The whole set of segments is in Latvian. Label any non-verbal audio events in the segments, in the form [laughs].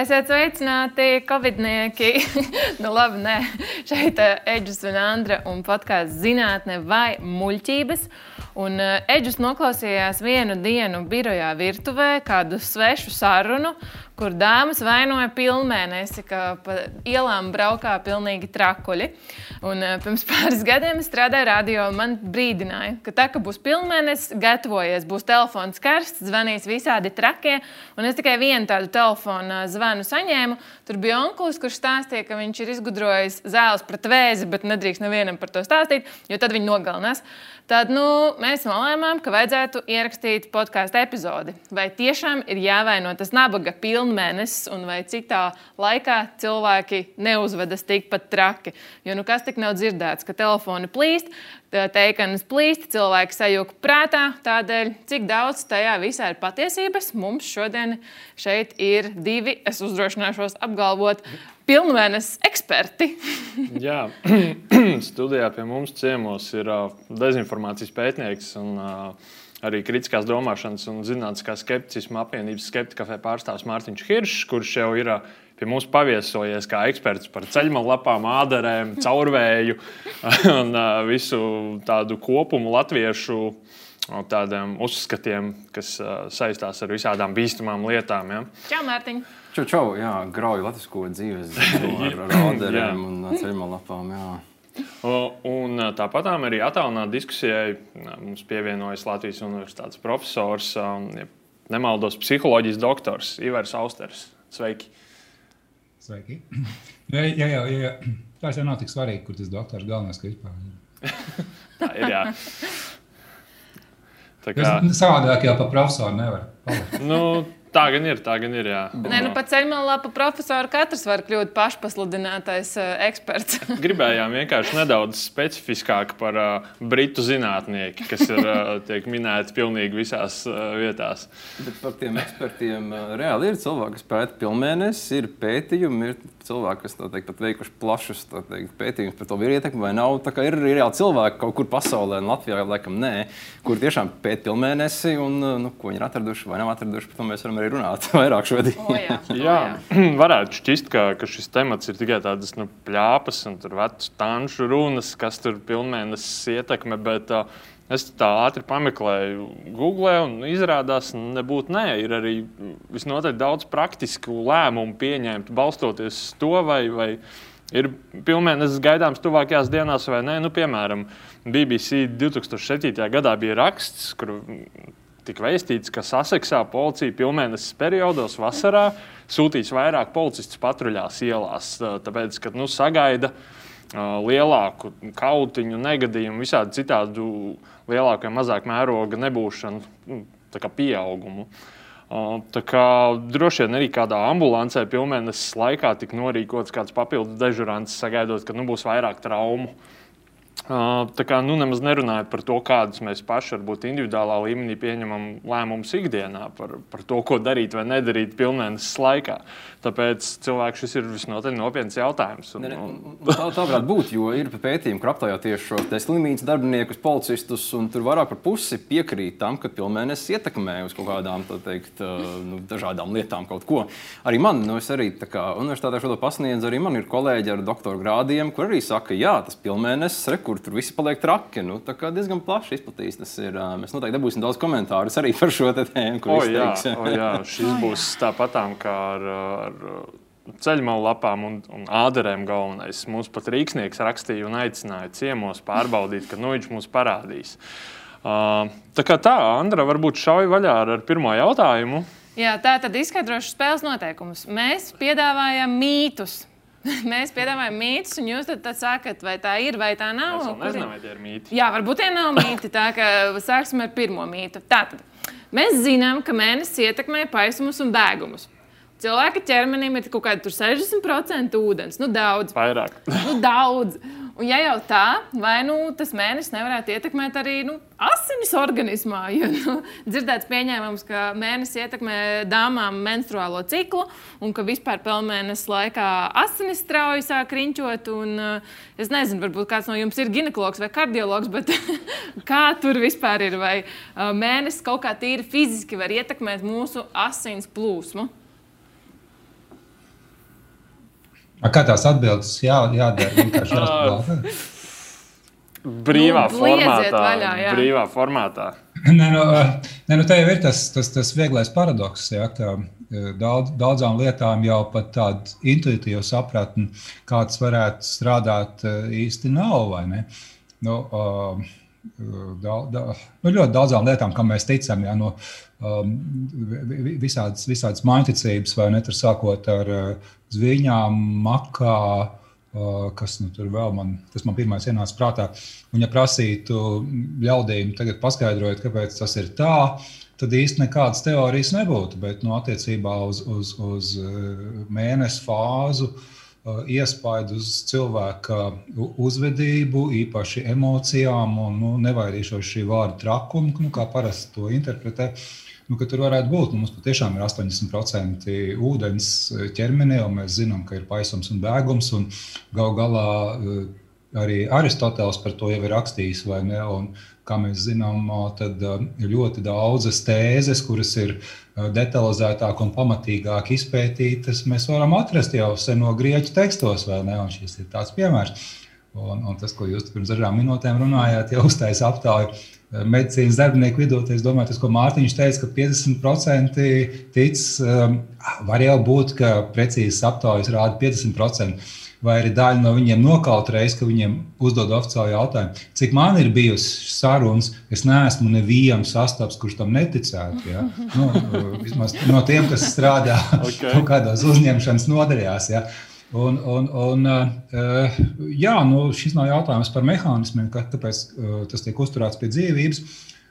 Esiet sveicināti, covidnieki. [laughs] nu, labi, nē, šeit ir uh, Eģis un Andra un podkāsts zinātne vai muļķības. Un uh, Eģis noklausījās vienu dienu birojā virtuvē kādu svešu sarunu, kur dāmas vainoja pilnmēnesi, ka pa ielām braukā pilnīgi trakuļi. Un, pirms [laughs] pāris gadiem es strādāju radio, un man brīdināja, ka tā, ka būs pilnmēnesis, gatavojies, būs telefons karsts, zvanīs visādi trakie. Un es tikai vienu tādu telefonu zvanu saņēmu. Tur bija onklis, kurš stāstīja, ka viņš ir izgudrojis zāles pret vēzi, bet nedrīkst nevienam par to stāstīt, jo tad viņi nogalinās. Tad nu, mēs nolēmām, ka vajadzētu ierakstīt podkāstu epizodi. Vai tiešām ir jāvaino tas nabaga pilnmēnesis, un vai citā laikā cilvēki neuzvedas tikpat traki? Jo nu, kas tik nav dzirdēts, ka telefoni plīst, teikanas plīst, cilvēki sajūta prātā. Tādēļ, cik daudz tajā visā ir patiesības, mums šodien šeit ir divi, es uzdrošināšos apgalvot, pilnvērnes eksperti. [laughs] Jā, [clears throat] studijā pie mums ciemos ir uh, dezinformācijas pētnieks un uh, arī kritiskās domāšanas un zinātniskā skepticisma apvienības skeptikafē pārstāvs Mārtiņš Hiršs, kurš jau ir pie mums paviesojies kā eksperts par ceļmalapām, ādarēm, [laughs] caurvēju un visu tādu kopumu latviešu tādiem uzskatiem, kas uh, saistās ar visādām bīstamām lietām. Ja. Čau, Mārtiņ! Čau, čau, jā, grauju latvisko dzīves [laughs] ar rāderiem un ceļmalapām, jā. Un tāpat arī attālināta diskusijai mums pievienojas Latvijas Universitātes profesors, ja nemaldos, psiholoģijas doktors Ivars Austers. Sveiki! Sveiki! [clears throat] Jā, jā, jā, jā. Tas jau nav tik svarīgi, kur tas doktors galvenais, ka vispār ir. [laughs] Tā ir, jā. [laughs] Tā kā... Savādāk jau pa profesoru nevar. nu, Tā gan ir, tā gan ir. Jā. Nē, nu, pat ceļmalā pa profesoru katrs var kļūt pašpasludinātais uh, eksperts. [laughs] Gribējām vienkārši nedaudz specifiskāk par uh, britu zinātnieki, kas ir uh, [laughs] tiek minēti pilnīgi visās uh, vietās. Bet par tiem ekspertiem uh, reāli ir cilvēki, kas pēta pilnmēnesi, ir pētījumi, ir cilvēki, kas teikt, pat veikuši plašus teikt, pētījumus par to, ir ietekme vai nav. Tā kā ir, ir reāli cilvēki kaut kur pasaulē, un Latvijā laikam nē, kur tiešām pēta pilnmēnesi un nu, ko viņi ir atraduši vai nav atraduši. Par to mēs varam arī runāt [laughs] vairāk šodien. O, jā, [laughs] jā. [clears throat] varētu šķist, ka, ka šis temats ir tikai tādas nu, pļāpas un vecu tanšu runas, kas tur pilnmēnesis ietekme. Bet, uh, Es tā ātri pameklēju, Google, un izrādās, nebūtu nē, ir arī visnotaļ daudz praktisku lēmumu pieņemt, balstoties uz to, vai, vai ir pilnvērtības gaidāms tuvākajās dienās vai nē. Nu, piemēram, BBC 2007. gadā bija raksts, kur tika vēstīts, ka Saseksā policija pilnvērtības periodos vasarā sūtīs vairāk policistu patruļās ielās, tāpēc, ka nu, sagaida lielāku kautiņu, negadījumu, visādi citādu lielāku vai mazāku mēroga nebūšanu, nu, pieaugumu. Tā kā droši vien arī kādā ambulancē pilnvērtības laikā tika norīkots kāds papildus dežurants, sagaidot, ka nu, būs vairāk traumu. Tā kā nu, nemaz nerunājot par to, kādus mēs paši varbūt individuālā līmenī pieņemam lēmumus ikdienā par, par to, ko darīt vai nedarīt pilnvērtības laikā. Tāpēc cilvēks šis ir visnotaļ nopietns jautājums. Un, ne, ne, tā, tā varētu būt, jo ir pētījumi, kur aptaujā tieši šos slimnīcas darbiniekus, policistus, un tur vairāk par pusi piekrīt tam, ka pilnvērtības ietekmē uz kaut kādām teikt, nu, dažādām lietām kaut ko. Arī man, nu, es arī universitātē šo pasniedzu, arī man ir kolēģi ar doktora grādiem, kur arī saka, jā, tas pilnvērtības rekords tur viss paliek traki. Nu, tā kā diezgan plaši izplatīts. Tas ir. Mēs noteikti dabūsim daudz komentāru arī [laughs] par šo tēmu. O, jā, o, jā, šis [laughs] būs tāpatām kā ar. ar ceļmalu lapām un, un ādarēm galvenais. Mums pat rīksnieks rakstīja un aicināja ciemos pārbaudīt, ka nu, viņš mums parādīs. Uh, tā kā tā, Andra, varbūt šauj vaļā ar, ar pirmo jautājumu. Jā, tā tad izskaidrošu spēles noteikumus. Mēs piedāvājam mītus. [laughs] Mēs piedāvājam mītus, un jūs tad, tad sakat, vai tā ir vai tā nav. Es nezinu, vai tie ir mīti. Jā, varbūt tie nav mīti. Tā kā sāksim ar pirmo mītu. Tātad mēs zinām, ka mēnesis ietekmē paisumus un bēgumus. Cilvēka ķermenim ir kaut kāda 60% ūdens. Nu, daudz. Vairāk. Nu, daudz. Un, ja jau tā, vai nu, tas mēnesis nevarētu ietekmēt arī nu, asinis organismā? [laughs] Jo nu, dzirdēts pieņēmums, ka mēnesis ietekmē dāmām menstruālo ciklu un ka vispār pelnmēnesis laikā asinis strauji sāk riņķot. Un, es nezinu, varbūt kāds no jums ir ginekologs vai kardiologs, bet [laughs] kā tur vispār ir? Vai mēnesis kaut kā tīri fiziski var ietekmēt mūsu asins plūsmu? Kā tās atbildes jā, jādara? Vienkārši [laughs] jāsaka. Brīvā Nu, formātā. vaļā, jā. brīvā formātā. Nē, nu, nē, nu, tā jau ir tas, tas, tas vieglais paradoks, ja, ka eh, daudz, daudzām lietām jau pat tāda intuitīva sapratne, kā tas varētu strādāt, eh, īsti nav. Nu, uh, da, da, nu, ļoti daudzām lietām, kam mēs ticam, ja, no um, vi- vi- visādas, visādas mainticības, vai ne, tur sākot ar uh, zviņām, makā, uh, kas nu, tur vēl man, tas man pirmais ienāca prātā. Un, ja prasītu ļaudīm tagad paskaidrot, kāpēc tas ir tā, tad īsti nekādas teorijas nebūtu. Bet no attiecībā uz, uz, uz uh, mēnesi fāzu, uh, iespaidu uz cilvēka uzvedību, īpaši emocijām, un nu, nevairīšos šī vārda trakumu, nu, kā parasti to interpretē. Nu, tur varētu būt. Nu, mums patiešām ir 80% ūdens ķermenī, un mēs zinām, ka ir paisums un bēgums. Un gal galā eh, arī Aristoteles par to jau ir rakstījis. vai ne? Un, kā mēs zinām, tad ir ļoti daudzas tēzes, kuras ir detalizētāk un pamatīgāk izpētītas, mēs varam atrast jau seno grieķu tekstos, vai ne? Un šis ir tāds piemērs. Un, un tas, ko jūs pirms dažām minūtēm runājāt, jau uztaisīja aptauju medicīnas darbinieku vidū. Es domāju, tas, ko Mārtiņš teica, ka 50% tic, var jau būt, ka precīzas aptaujas rāda 50%. Vai arī daļa no viņiem nokaut reizi, ka viņiem uzdod oficiālu jautājumu, cik man ir bijusi sarunas, es neesmu nevienu sastaps, kurš tam neticētu. Ja? Nu, vismaz no tiem, kas strādā [laughs] Ok. kaut kādos uzņemšanas nodaļās. Ja? Un, un, un, uh, jā, nu, šis nav jautājums par mehānismiem, kāpēc uh, tas tiek uzturēts pie dzīvības.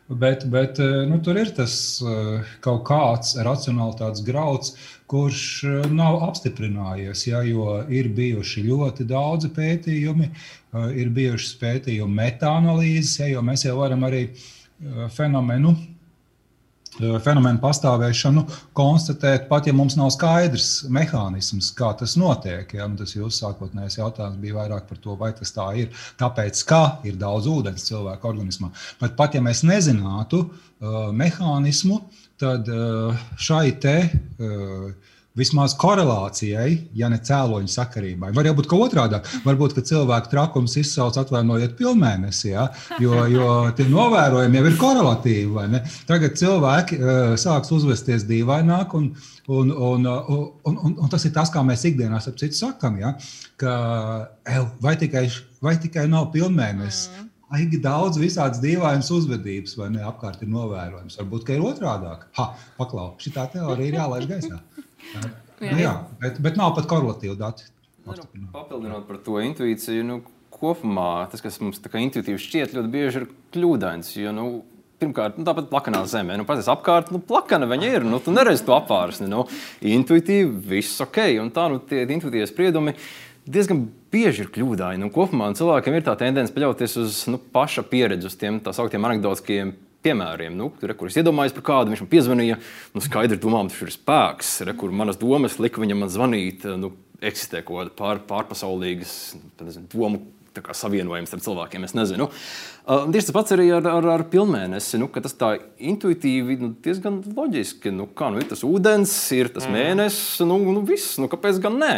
Bet, bet uh, nu, tur ir tas uh, kaut kāds racionālitātes grauds, kurš uh, nav apstiprinājies. Ja, jo ir bijuši ļoti daudzi pētījumi, ir bijušas pētījumi metānalīzes, ja, jo mēs jau varam arī fenomenu fenomenu pastāvēšanu konstatēt, pat ja mums nav skaidrs mehānisms, kā tas notiek. Ja? Nu, tas jūsu sākotnējais jautājums bija vairāk par to, vai tas tā ir. Tāpēc, ka ir daudz ūdens cilvēka organismā. Bet pat ja mēs nezinātu uh, mehānismu, tad uh, šai te. Uh, Vismaz korelācijai, ja ne cēloņa sakarībai. Var jau būt otrādi. Varbūt, ka cilvēku trakums izsauc atvainojiet pilnmēnesi, ja? jo, jo tie novērojumi jau ir korelatīvi. Tagad cilvēki uh, sāks uzvesties dīvaināk, un, un, un, un, un, un, un tas ir tas, kā mēs ikdienā ap citu sakam, ja? ka ev, vai, tikai, vai tikai nav pilnmēnesis. Mm. Aigi daudz visādas dīvainas uzvedības, vai ne? Apkārt ir novērojams. Varbūt, ka ir otrādāk. Ha, paklau, šī teorija ir jālaiž gaisā. Nu, jā, bet, bet nav pat korelatīvu datu. Nu, papildinot par to intuīciju, nu, kopumā tas, kas mums intuitīvi šķiet, ļoti bieži ir kļūdains. Jo, nu, Pirmkārt, nu, tāpat plakanā zemē. Nu, Pats apkārt, nu, plakana viņa ir. Nu, tu neredzi to apvārsni. Nu, intuitīvi, viss ok. Un tā, nu, tie intuitīvie spriedumi diezgan bieži ir kļūdaini. Nu, kopumā cilvēkiem ir tā tendence paļauties uz nu, paša pieredzi, uz tiem tā sauktiem anekdotiskiem piemēriem, nu, re, kur es iedomājos par kādu, viņš man piezvanīja. Nu, skaidri domām, tas ir spēks, re, kur manas domas lika viņam man zvanīt. Nu, eksistē kaut kāda pār, pārpasaulīgas nezinu, domu tā kā savienojums ar cilvēkiem. Es nezinu. Uh, tieši tas pats arī ar, ar, ar pilnmēnesi. Nu, tas tā intuitīvi nu, diezgan loģiski. Nu, kā nu, ir tas ūdens, ir tas mm. mēnesis, nu, nu viss. Nu, kāpēc gan ne?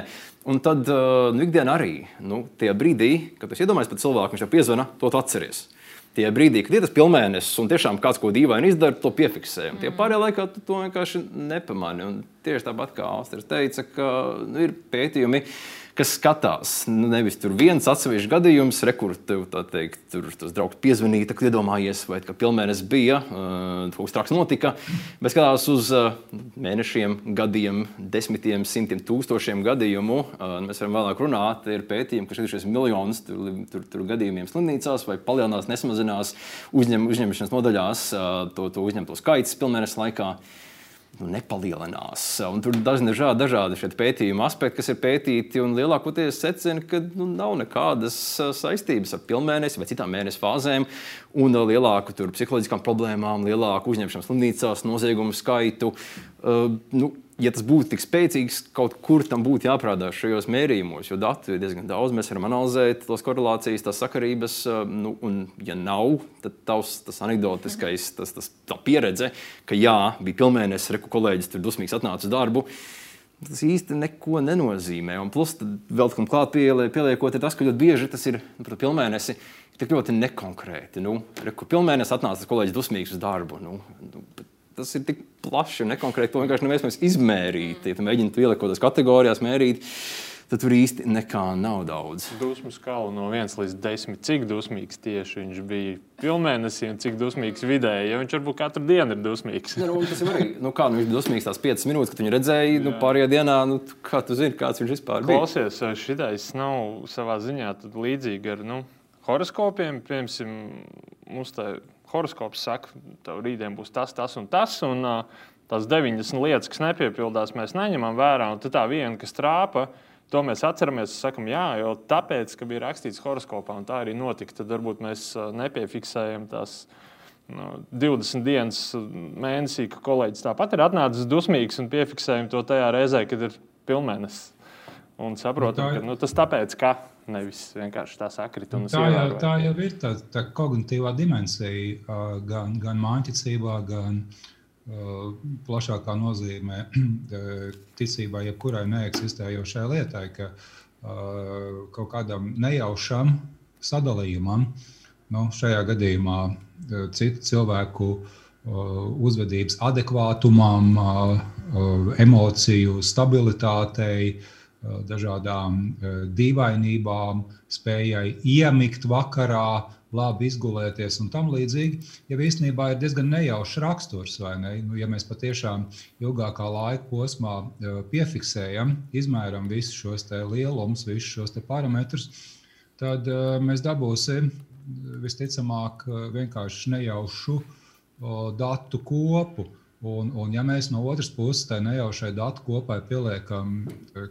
Un tad uh, nu, ikdienā arī nu, tajā brīdī, kad es iedomājos par cilvēku, viņš jau piezvana, to atceries. Tie brīdī, kad ir tas pilnmēnesis un tiešām kāds ko dīvainu izdara, to piefiksējam. Mm. Tie pārējā laikā tu to vienkārši nepamani. Un tieši tāpat kā Austrija teica, ka nu, ir pētījumi, kas skatās nu, nevis tur viens atsevišķs gadījums, re, kur tev teikt, tur tas draugs piezvanīja, kad iedomājies, vai ka pilnmēnesis bija, kaut kas traks notika, bet skatās uz mēnešiem, gadiem, desmitiem, simtiem, tūkstošiem gadījumu. Uh, mēs varam vēlāk runāt, ir pētījumi, ka šis miljonus tur, tur, tur gadījumiem slimnīcās vai palielinās, nesamazinās uzņem, uzņemšanas nodaļās to, to uzņemto skaits pilnmēnesis laikā nu, nepalielinās. Un tur ir dažni dažādi pētījuma aspekti, kas ir pētīti, lielākoties secina, ka nu, nav nekādas saistības ar pilnmēnesi vai citām mēnesi fāzēm, un lielāku tur, psiholoģiskām problēmām, lielāku uzņemšanas slimnīcās, noziegumu skaitu. Uh, nu, ja tas būtu tik spēcīgs, kaut kur tam būtu jāprādās šajos mērījumos, jo datu ir diezgan daudz. Mēs varam analizēt tos korelācijas, tās sakarības. Nu, un, ja nav, tad tavs, tas anekdotiskais, tas, tas, tā pieredze, ka jā, bija pilnmēnesis, reku kolēģis tur dusmīgs atnāca uz darbu. tas īsti neko nenozīmē. Un plus, vēl tam klāt pieliekot, ir tas, ka ļoti bieži tas ir nu, pilnmēnesi. Tik ļoti nekonkrēti. Nu, Reku pilnmēnesis atnāca kolēģis dusmīgs uz darbu. Nu, nu, tas ir tik plaši un nekonkrēti. To vienkārši neviens izmērīt. Ja mēģināt ielikt kaut kādās kategorijās, mērīt. Tad tur īsti nekā nav daudz. Dusmu skala no 1 līdz 10. Cik dusmīgs tieši viņš bija pilnmēnesī un cik dusmīgs vidēji? Ja viņš varbūt katru dienu ir dusmīgs. Ne, nu, tas ir arī, nu, kā nu, viņš bija dusmīgs tās 5 minūtes, kad viņu redzēja, nu, pārējā dienā, nu, kā tu zini, kāds viņš vispār bija. Klausies, šitais nav savā ziņā līdzīgi ar nu, horoskopiem. Piemēram, mums tā horoskops saka, ka rītdien būs tas, tas un tas. Un, Tās 90 lietas, kas nepiepildās, mēs neņemam vērā. Un tā viena, kas trāpa, uh, To mēs atceramies, sakam, jā, jo tāpēc, ka bija rakstīts horoskopā, un tā arī notika, tad varbūt mēs nepiefiksējam tās nu, 20 dienas mēnesī, ka kolēģis tāpat ir atnācis dusmīgs un piefiksējam to tajā reizē, kad ir pilnmēnesis. Un saprotam, nu, ka nu, tas tāpēc, ka nevis vienkārši tā sakrit. Nu, tā, jau, tā jau ir tā, tā kognitīvā dimensija gan, gan māksliniecībā, gan uh, Uh, plašākā nozīmē [clears throat] ticībai, jebkurai neeksistējošai lietai, ka uh, kaut kādam nejaušam sadalījumam, nu, šajā gadījumā uh, citu cilvēku uzvedības adekvātumam, emociju stabilitātei, dažādām dīvainībām, spējai iemigt vakarā, labi izgulēties un tam līdzīgi, jau īstenībā ir diezgan nejaušs raksturs. Ne? Nu, ja mēs patiešām ilgākā laika posmā e, piefiksējam, izmēram visus šos lielumus, visus šos parametrus, tad mēs dabūsim visticamāk vienkārši nejaušu datu kopu. Un, un ja mēs no otras puses tai nejaušai datu kopai pieliekam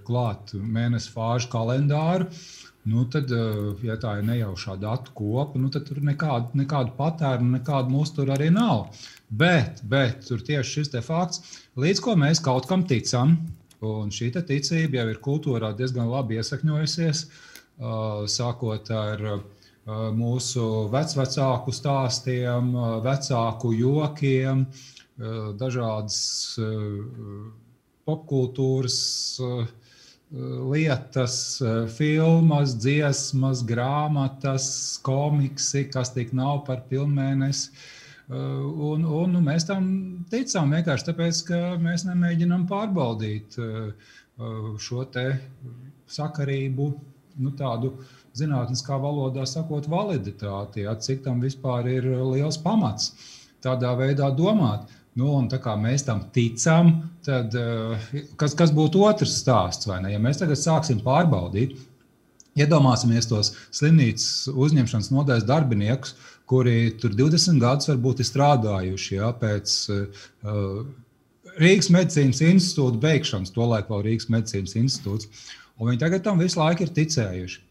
klāt mēnesi fāžu kalendāru, Nu, tad, eh, ja tā ir nejaušā datu kopa, nu, tad tur nekādu, nekādu patēriņu, nekādu uzturu arī nav. Bet, bet tur tieši šis fakts, līdz ko mēs kaut kam ticam, un šī ticība jau ir kultūrā diezgan labi iesakņojusies, uh, sākot ar mūsu vecvecāku stāstiem, vecāku jokiem, dažādas popkultūras lietas, eh, filmas, dziesmas, grāmatas, komiksi, kas tik nav par pilnmēnesi. Eh, un, un nu, mēs tam ticām vienkārši tāpēc, ka mēs nemēģinām pārbaudīt eh, šo sakarību, nu, tādu zinātniskā valodā sakot, validitāti, ja, cik tam vispār ir liels pamats tādā veidā domāt. Nu, un tā kā mēs tam ticam, tad eh, kas, kas būtu otrs stāsts? Ja mēs tagad sāksim pārbaudīt, iedomāsimies tos slimnīcas uzņemšanas nodaļas darbiniekus, kuri tur 20 gadus varbūt ir strādājuši ja, pēc uh, Rīgas medicīnas institūta beigšanas, tolaik vēl Rīgas medicīnas institūts. Un viņi tagad tam visu laiku ir ticējuši.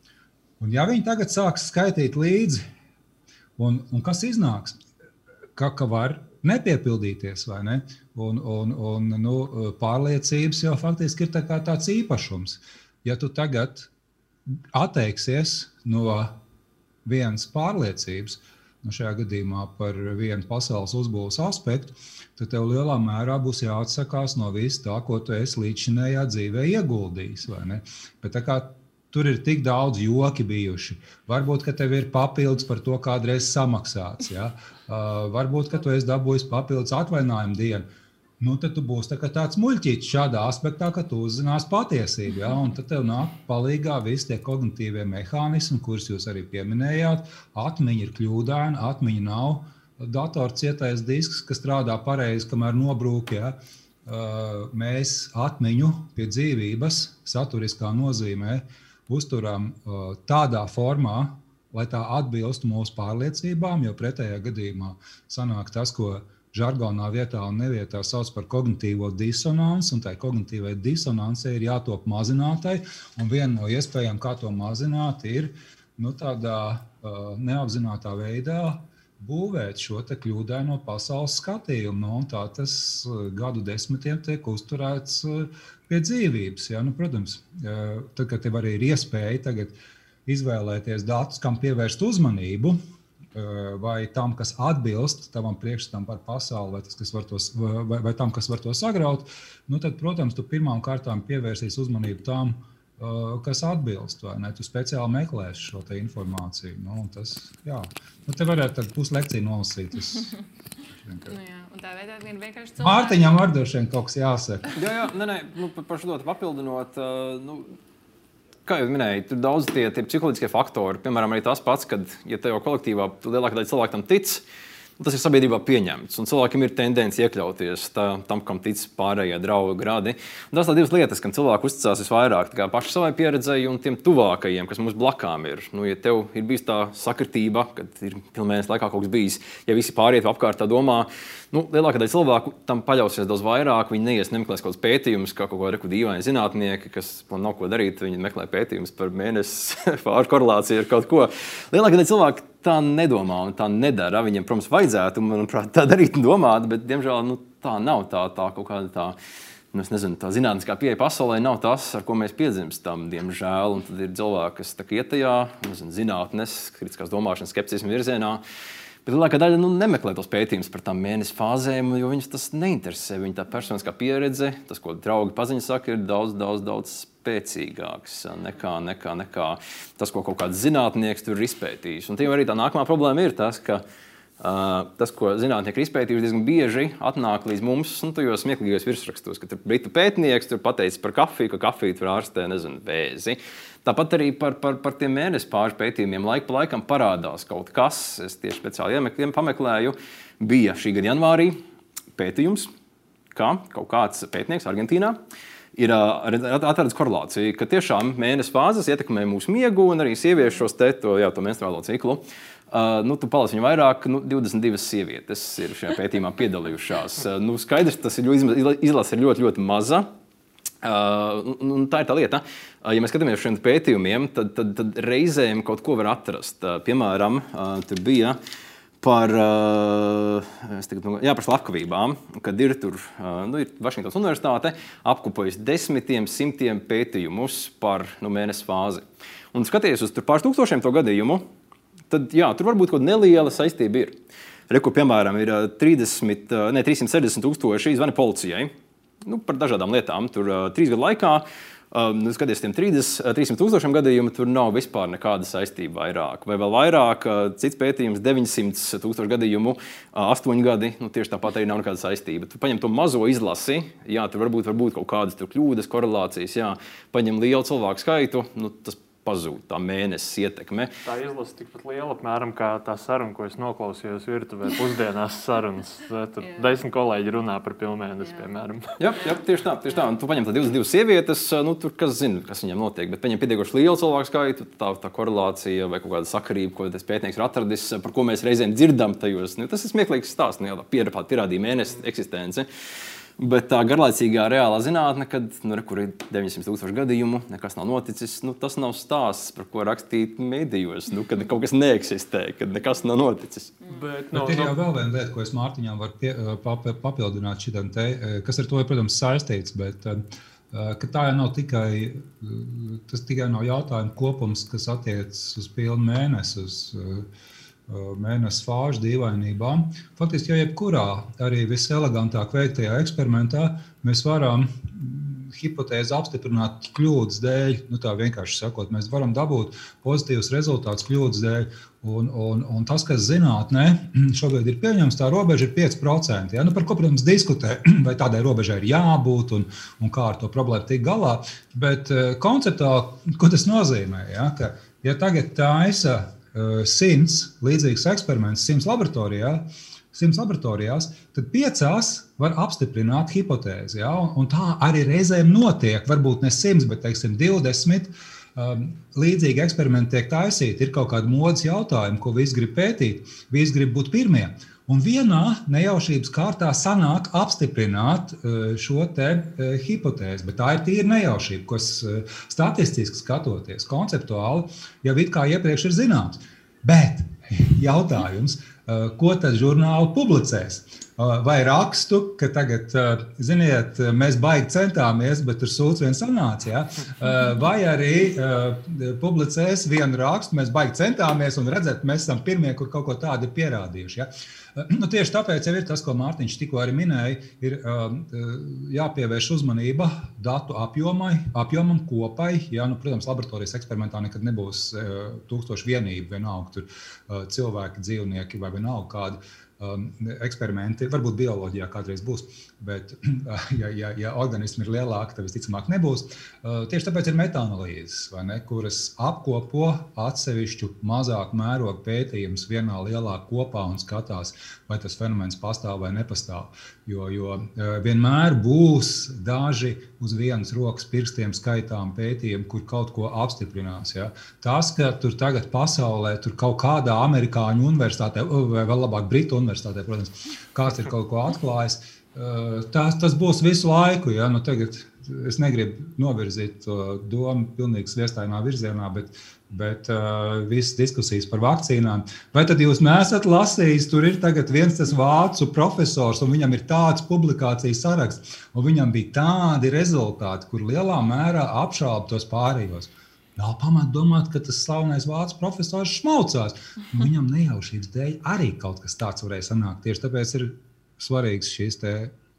Un ja viņi tagad sāks skaitīt līdzi, un, un kas iznāks, ka, ka var nepiepildīties. Ne? Un, un, un, nu, pārliecības jau faktiski ir tā tāds īpašums. Ja tu tagad atteiksies no vienas pārliecības, nu šajā gadījumā par vienu pasaules uzbūves aspektu, tad tev lielā mērā būs jāatsakās no visa tā, ko tu esi līdz šim dzīvē ieguldījis. Bet tā kā Tur ir tik daudz joki bijuši. Varbūt, ka tev ir papildus par to kādreiz samaksāts. Ja? Uh, varbūt, ka tu esi dabūjis papildus atvaļinājumu dienu. Nu, tad tu būsi tā tāds muļķīts šādā aspektā, ka tu uzzināsi patiesību. Ja? Un tad tev nāk palīdzīgā visi tie kognitīvie mehānismi, kurus jūs arī pieminējāt. Atmiņa ir kļūdaina, atmiņa nav. Dators cietais disks, kas strādā pareizi, kamēr nobrūk. Ja? Uh, mēs atmiņu pie dzīvības, saturiskā nozīmē, uh, uzturam uh, tādā formā, lai tā atbilstu mūsu pārliecībām, jo pretējā gadījumā sanāk tas, ko žargonā vietā un nevietā sauc par kognitīvo disonanci, un tai kognitīvai disonancei ir jātop mazinātai. Viena no iespējām, kā to mazināt, ir nu, tādā uh, neapzinātā veidā būvēt šo kļūdaino pasaules skatījumu. Nu, tā tas uh, gadu desmitiem tiek uzturēts uh, pie dzīvības. Ja? Nu, protams, tad, kad tev arī ir iespēja izvēlēties datus, kam pievērst uzmanību, vai tam, kas atbilst tavam priekšstatam par pasauli, vai, tas, kas tos, vai, vai tam, kas var to sagraut, nu tad, protams, tu pirmām kārtām pievērsīsi uzmanību tam, kas atbilst. Tu speciāli meklēsi šo informāciju. Nu, tas, jā. nu, te varētu puslekciju nolasīt. Es, [laughs] nu, jā, tā veidā vien vienkārši cilvēki. Mārtiņam ar droši vien kaut kas jāsaka. [laughs] jā, jā, nē, nē, nu, par šo papildinot. Uh, nu, kā jau minēju, tur daudz tie, tie psiholoģiskie faktori. Piemēram, arī tas pats, kad ja tev kolektīvā lielākā daļa cilvēku tam tic. Tas ir sabiedrībā pieņemts, un cilvēkiem ir tendence iekļauties tā, tam, kam tic pārējie draugi gradi. Un tas ir divas lietas, kam cilvēki uzticās visvairāk - pašai savai pieredzei un tiem tuvākajiem, kas mums blakām ir. Nu, ja tev ir bijusi tā sakritība, kad ir pilnvērtības laikā kaut kas bijis, ja visi pārējie apkārt tā domā, Nu, lielākā daļa cilvēku tam paļausies daudz vairāk. Viņi neies nemeklēs kaut kādus pētījumus, kā kaut kādi dīvaini zinātnieki, kas man nav ko darīt. Viņi meklē pētījumus par mēnesi [laughs] pāri korelāciju ar kaut ko. Lielākā daļa cilvēku tā nedomā un tā nedara. Viņiem, protams, vajadzētu, manuprāt, tā darīt un domāt, bet, diemžēl, nu, tā nav tā, tā kaut kāda tā. Nu, nezinu, tā zinātniskā pieeja pasaulē nav tas, ar ko mēs piedzimstam, diemžēl. Un tad ir cilvēki, kas iet tajā nezinu, zinātnes, kritiskās domāšanas, skepticismu virzienā. Bet lielākā daļa nu, nemeklē tos pētījumus par tām mēnesi fāzēm, jo viņus tas neinteresē. Viņa tā personiskā pieredze, tas, ko draugi paziņas saka, ir daudz, daudz, daudz spēcīgāks nekā, nekā, nekā tas, ko kaut kāds zinātnieks tur ir izpētījis. Un tiem arī tā nākamā problēma ir tas, ka Uh, tas, ko zinātnieki ir izpētījuši, diezgan bieži atnāk līdz mums, nu, tajos smieklīgos virsrakstos, ka britu pētnieks tur pateicis par kafiju, ka kafija tur ārstē nezinu, vēzi. Tāpat arī par, par, par tiem mēnesi pāri pētījumiem laika pa laikam parādās kaut kas. Es tieši speciāli iemeklēju, pameklēju, bija šī gada janvārī pētījums, kā kaut kāds pētnieks Argentīnā ir atradzis korelāciju, ka tiešām mēnesis fāzes ietekmē mūsu miegu un arī sieviešu šos te, to, jā, to menstruālo ciklu. Uh, nu, tu palasi viņu vairāk, nu, 22 sievietes ir šajā pētījumā piedalījušās. Uh, nu, skaidrs, tas ir izlase ir ļoti, ļoti maza. Uh, un tā ir tā lieta. Uh, ja mēs skatāmies uz šiem pētījumiem, tad, tad, tad reizēm kaut ko var atrast. Uh, piemēram, uh, tur bija par, tagad, nu, jā, par slepkavībām, kad ir tur nu, ir Vašingtonas Universitāte apkopojusi desmitiem, simtiem pētījumus par nu, mēnesi fāzi. Un skaties uz pāris tūkstošiem to gadījumu, tad jā, tur varbūt kaut kāda neliela saistība ir. Rekur, piemēram, ir 30, uh, ne, 360 tūkstoši zvani policijai nu, par dažādām lietām. Tur trīs gadu laikā, nu, skaties, tiem 30, 300 tūkstošiem gadījumu, tur nav vispār nekāda saistība vairāk. Vai vēl vairāk, cits pētījums, 900 tūkstošu gadījumu, uh, 8 gadi, nu, tieši tāpat arī nav nekāda saistība. Tu paņem to mazo izlasi, jā, tur varbūt, varbūt kaut kādas kļūdas, korelācijas, jā, paņem lielu cilvēku skaitu. Nu, tas pazūd tā mēnesis ietekme. Tā izlase tikpat liela apmēram kā tā saruna, ko es noklausījos virtuvē pusdienās sarunas. [laughs] Tur desmit kolēģi runā par pilnmēnesi, piemēram. jā, jā, tieši tā. Tieši tā. Un tu paņem tā 22 sievietes, nu, tur kas zina, kas viņiem notiek. Bet paņem pietiekoši lielu cilvēku skaitu, tā, tā korelācija vai kaut kāda sakarība, ko tas pētnieks ir atradis, par ko mēs reizēm dzirdam tajos. Nu, tas ir smieklīgs stāsts, nu, jau tā pierādīja mēnesis eksistenci. Bet tā garlaicīgā reālā zinātne, kad nu, re, ir 900 tūkstoši gadījumu, nekas nav noticis, nu, tas nav stāsts, par ko rakstīt medijos. Nu, kad kaut kas neeksistē, kad nekas nav noticis. Bet, no, Bet ir jau vēl viena lieta, ko es Mārtiņām varu pie, pap, papildināt šitam te, kas ar to ir, protams, saistīts. Bet, Tā jau nav tikai, tas tikai nav jautājumu kopums, kas attiecas uz pilnu mēnesi, uz Uh, mēnesi fāžu dīvainībām. Faktiski, jau jebkurā arī viselegantāk veiktajā eksperimentā mēs varam hipotēzi apstiprināt kļūdas dēļ. Nu, tā vienkārši sakot, mēs varam dabūt pozitīvus rezultātus kļūdas dēļ. Un, un, un tas, kas zinātnē šobrīd ir pieņemts, tā robeža ir 5%. Ja? Nu, par ko, protams, diskutē, [clears throat] vai tādai robežai ir jābūt un, un kā ar to problēmu tikt galā. Bet uh, konceptuāli, ko tas nozīmē? Ja, ka, ja tagad taisa simts līdzīgus eksperimentus, simts laboratorijā, simts laboratorijās, tad piecās var apstiprināt hipotēzi. Ja? Un, tā arī reizēm notiek. Varbūt ne simts, bet teiksim, 20. Um, līdzīgi eksperimenti tiek taisīti. Ir kaut kādi modes jautājumi, ko visi grib pētīt, visi grib būt pirmie. Un vienā nejaušības kārtā sanāk apstiprināt uh, šo uh, hipotēzi, bet tā ir tīra nejaušība, kas uh, statistiski skatoties, konceptuāli jau it kā iepriekš ir zināms. Bet jautājums, ko tad žurnāli publicēs. Vai rakstu, ka tagad, ziniet, mēs baigi centāmies, bet tur sūds viens sanāca. Ja? Vai arī publicēs vienu rakstu, mēs baigi centāmies un redzēt, mēs esam pirmie, kur kaut ko tādu ir pierādījuši. Ja? Nu, tieši tāpēc ir tas, ko Mārtiņš tikko arī minēja, ir jāpievērš uzmanība datu apjomai, apjomam kopai. Ja, nu, protams, laboratorijas eksperimentā nekad nebūs tūkstoši vienību, vienalga tur cilvēki, dzīvnieki vai vienalga kādi um, eksperimenti. Varbūt bioloģijā kādreiz būs, bet, [clears throat] ja, ja, ja organismi ir lielāki, tad visticamāk nebūs. Uh, tieši tāpēc ir metānalīzes, ne, kuras apkopo atsevišķu mazāku mērogu pētījumus vienā lielā kopā un skatās, vai tas fenomens pastāv vai nepastāv. Jo, jo uh, vienmēr būs daži uz vienas rokas pirkstiem skaitām pētījumi, kur kaut ko apstiprinās. Ja? Tas, ka tur tagad pasaulē, tur kaut kādā amerikāņu universitātē, vai vēl labāk, Britu universitātē, protams, kāds ir kaut ko atklājis. Eh, tas, tas būs visu laiku. Ja? Nu, tagad es negribu novirzīt to domu pilnīgi sviestainā virzienā, bet, bet uh, visas diskusijas par vakcīnām. Vai tad jūs nesat lasījis, tur ir viens tas vācu profesors, un viņam ir tāds publikācijas saraksts, un viņam bija tādi rezultāti, kur lielā mērā apšauba tos pārējos. Nav pamata domāt, ka tas slavenais vācu profesors šmaucās. Viņam nejaušības dēļ arī kaut kas tāds varēja sanākt. Tieši tāpēc ir svarīgs šīs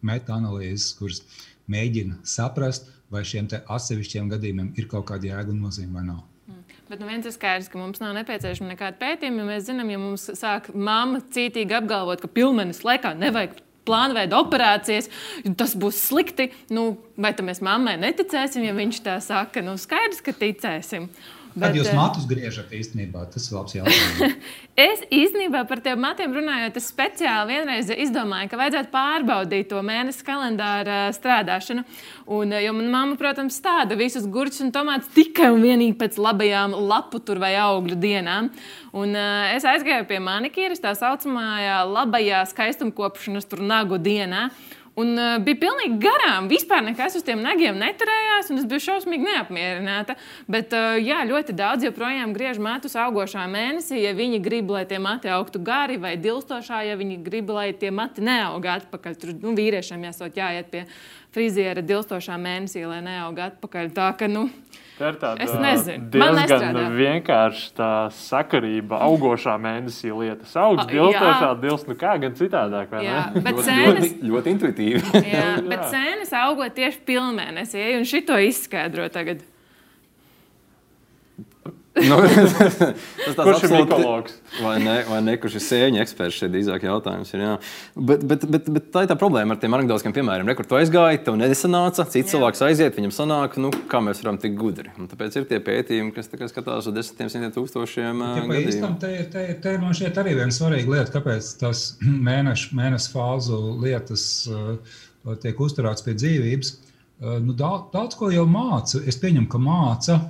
meta-analīzes, kuras mēģina saprast, vai šiem atsevišķiem gadījumiem ir kaut kāda jēga un nozīme vai nav. Mm. Bet nu viens ir skaidrs, ka mums nav nepieciešama nekāda pētījuma. Mēs zinām, ja mums sāk mamma cītīgi apgalvot, ka pilmenis laikā nevajag plānveida operācijas, tas būs slikti. Nu, vai tam mēs mammai neticēsim, ja viņš tā saka? Nu, skaidrs, ka ticēsim. Bet, Kad jūs eh, matus griežat īstenībā, tas ir labs jautājums. [laughs] es īstenībā par tiem matiem runājot, es speciāli vienreiz izdomāju, ka vajadzētu pārbaudīt to mēnesi kalendāra strādāšanu. Un, jo manā mamma, protams, stāda visus gurķus un tomātus tikai un vienīgi pēc labajām lapu vai augļu dienām. Un, uh, es aizgāju pie manikīras, tā saucamā labajā skaistumkopšanas nagu dienā. Un uh, bija pilnīgi garām. Vispār nekas uz tiem nagiem neturējās, un es biju šausmīgi neapmierināta. Bet, uh, jā, ļoti daudz joprojām griež matus augošā mēnesī, ja viņi grib, lai tie mati augtu gari, vai dilstošā, ja viņi grib, lai tie mati neaug atpakaļ. Tur nu, vīriešiem jāsot jāiet pie friziera dilstošā mēnesī, lai neaug atpakaļ. Tā, ka, nu, Tā ir tāda es nezinu. diezgan vienkārša tā sakarība. Augošā mēnesī lietas augsts, dilstošā dilst, nu kā gan citādāk. Jā, bet ļoti, sēnes, ļoti, ļoti intuitīvi. Jā, bet sēnes augot tieši pilnmēnesī, un šito izskaidro tagad. Nu, [laughs] tas Kurš ir mikologs? Vai ne, vai ne, kurš ir sēņu eksperts šeit drīzāk jautājums. Ir, jā. bet, bet, bet, bet tā ir tā problēma ar tiem anekdotiskiem piemēriem. Rekur tu aizgāji, tev nesanāca, cits jā. cilvēks aiziet, viņam sanāk, nu, kā mēs varam tik gudri. Un tāpēc ir tie pētījumi, kas skatās uz desmitiem, simtiem tūkstošiem ja, gadījumu. Te, te, te man šķiet arī viena svarīga lieta, kāpēc tas [clears throat] mēnešu, mēnešu fāzu lietas uh, tiek uzturēts pie dzīvības. Uh, nu, daudz, daudz ko jau māca. Es pieņemu, ka māca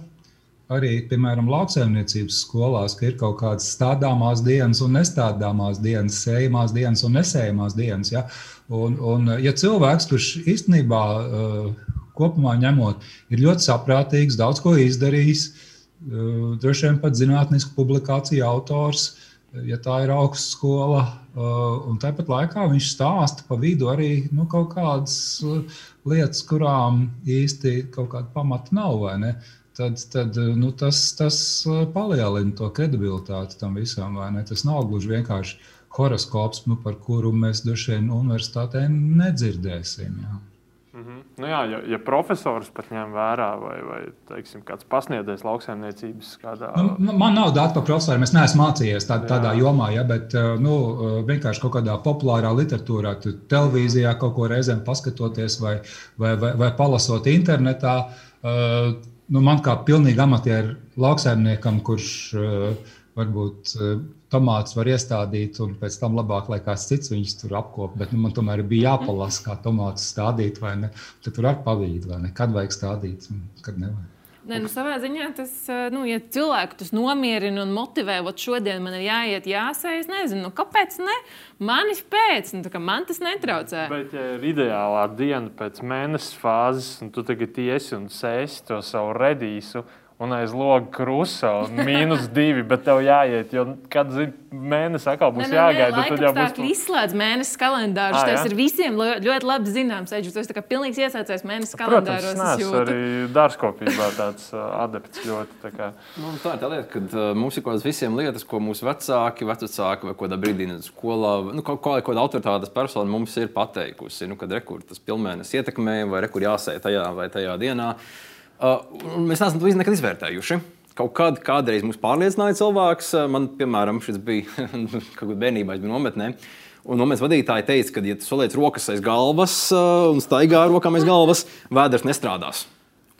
arī, piemēram, lauksaimniecības skolās, ka ir kaut kādas stādāmās dienas un nestādāmās dienas, sējamās dienas un nesējamās dienas. Ja? Un, un, ja cilvēks, kurš īstenībā uh, kopumā ņemot, ir ļoti saprātīgs, daudz ko izdarījis, uh, droši vien pat zinātnisku publikāciju autors, ja tā ir augstskola, uh, un tāpat laikā viņš stāsta pa vidu arī nu, kaut kādas lietas, kurām īsti kaut kāda pamata nav. Tad, tad nu, tas, tas uh, palielina to kredibilitāti tam visam. Tas nav gluži vienkārši horoskops, nu, par kuru mēs droši vien universitātē nedzirdēsim. Jā. Mm -hmm. nu jā, ja, ja profesors pat ņem vērā, vai, vai teiksim, kāds pasniedzējs lauksaimniecības kādā. Nu, man nav dati par profesoru, es neesmu mācījies tā, tādā jā. jomā, ja, bet uh, nu, vienkārši kaut kādā populārā literatūrā, televīzijā kaut ko reizēm paskatoties vai, vai, vai, vai palasot internetā. Uh, nu, man kā pilnīgi amatieru lauksaimniekam, kurš uh, varbūt uh, tomātus var iestādīt, un pēc tam labāk, lai kāds cits viņus tur apkopā. Bet nu, man tomēr bija jāpalasa, kā tomātus stādīt, vai ne. Tad tur ar pavīdu, vai ne. Kad vajag stādīt, kad nevajag. Nē, nu, savā ziņā tas, nu, ja cilvēku tas nomierina un motivē, ot, šodien man ir jāiet, jāsēž, nezinu, nu, kāpēc ne? Manis pēc, nu, man tas netraucē. Bet, ja ir ideālā diena pēc mēneša fāzes, un tu tagad iesi un sēsi to savu redīsu, un aiz loga krusta un mīnus divi, bet tev jāiet, jo kad zini, mēnesis atkal būs Nē, nē, jāgaida. nē, Tad jau būs laikapstākļi izslēdz mēnesis kalendārus. Ā, Tas ir visiem ļoti labi zināms. Eģis, tu esi tā kā pilnīgs iesācējs mēnesis Protams, kalendāros. es es arī dārzkopībā tāds adepts ļoti. tā kā. Nu, tā ir tā lieta, ka mums ir kaut kādas visiem lietas, ko mūsu vecāki, vecāki vai kādā brīdī skolā, nu, kaut kā kāda autoritātes persona mums ir pateikusi, nu, kad rekur tas pilnmēnesis ietekmē vai rekur jāsēj tajā vai tajā dienā. Uh, mēs neesam to nekad izvērtējuši. Kaut kad, kādreiz mums pārliecināja cilvēks, uh, man, piemēram, šis bija [laughs] kaut kādā bērnībā, es biju nometnē. Un nometnes vadītāji teica, ka, ja tu saliec rokas aiz galvas uh, un staigā ar rokām aiz galvas, vēders nestrādās.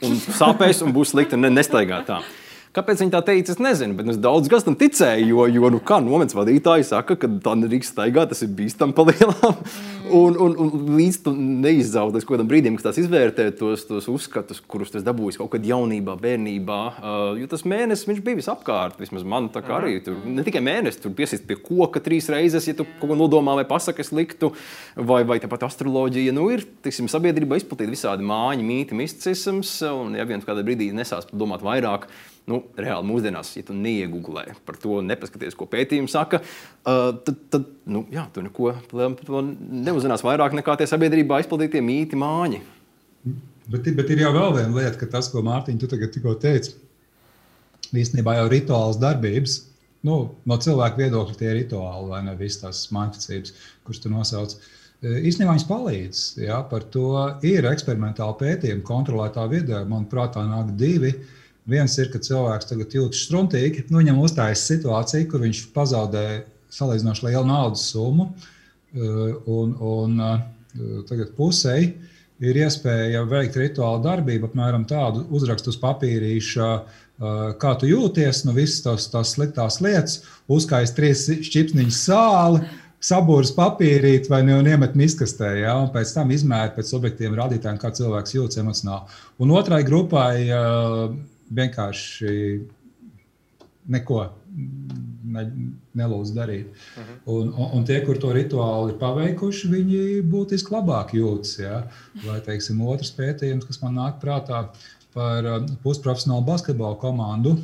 Un sāpēs un būs slikti un ne, nestaigā tā. Kāpēc viņi tā teica, es nezinu, bet es daudz kas tam ticēju. Jo, jo nu, kā nometnes vadītāji saka, ka tā nedrīkst staigāt, tas ir bīstami palielām. Un, un, un līdz tam neizzaudē līdz kādam brīdim, kad tās izvērtē tos, tos uzskatus, kurus tas dabūjis kaut kad jaunībā, bērnībā. Uh, jo tas mēnesis bija visapkārt. Vismaz man tā kā arī tur ne tikai mēnesis, tur piesist pie koka trīs reizes, ja tu kaut ko nodomā vai pasakas liktu, vai, vai tāpat astroloģija. Nu, ir tiksim, sabiedrībā izplatīta visādi mājiņu, mīti, misticisms. Un ja viens kādā brīdī nesās domāt vairāk, nu, reāli mūsdienās, ja tu neiegūlē par to, nepaskaties, ko pētījumi saka, uh, tad, tad nu, jā, tu neko par to neuzzinās vairāk nekā tie sabiedrībā izplatītie mīti māņi. Bet, bet ir jau vēl viena lieta, ka tas, ko Mārtiņš tikko teici, īstenībā jau rituāls darbības. Nu, no cilvēka viedokļa tie ir rituāli, vai ne visas tās manifestācijas, kuras tu nosauc. E, Īstenībā viņas palīdz. Jā, par to ir eksperimentāli pētījumi, kontrolētā vidē. Manuprāt, tā nāk divi. Viens ir, ka cilvēks tagad jūtas struntīgi. Nu, viņam uzstājas situācija, kur viņš pazaudē salīdzinoši lielu naudas summu. e, Un, un e, tagad pusēji ir iespēja veikt rituālu darbību, apmēram tādu uzrakstu uz papīrīša, uh, kā tu jūties, no visas tās, tās sliktās lietas, uzkājas trīs šķipsniņas sāli. Sabūris papīrīt vai ne, un iemet miskastē, ja, un pēc tam izmēra pēc objektīviem rādītājiem, kā cilvēks jūtas emocionāli. Un otrai grupai uh, vienkārši neko ne, nelūdz darīt. Uh -huh. un, un, un tie, kur to rituālu ir paveikuši, viņi būtiski labāk jūtas. Ja? Vai, teiksim, otrs pētījums, kas man nāk prātā par uh, pusprofesionālu basketbalu komandu.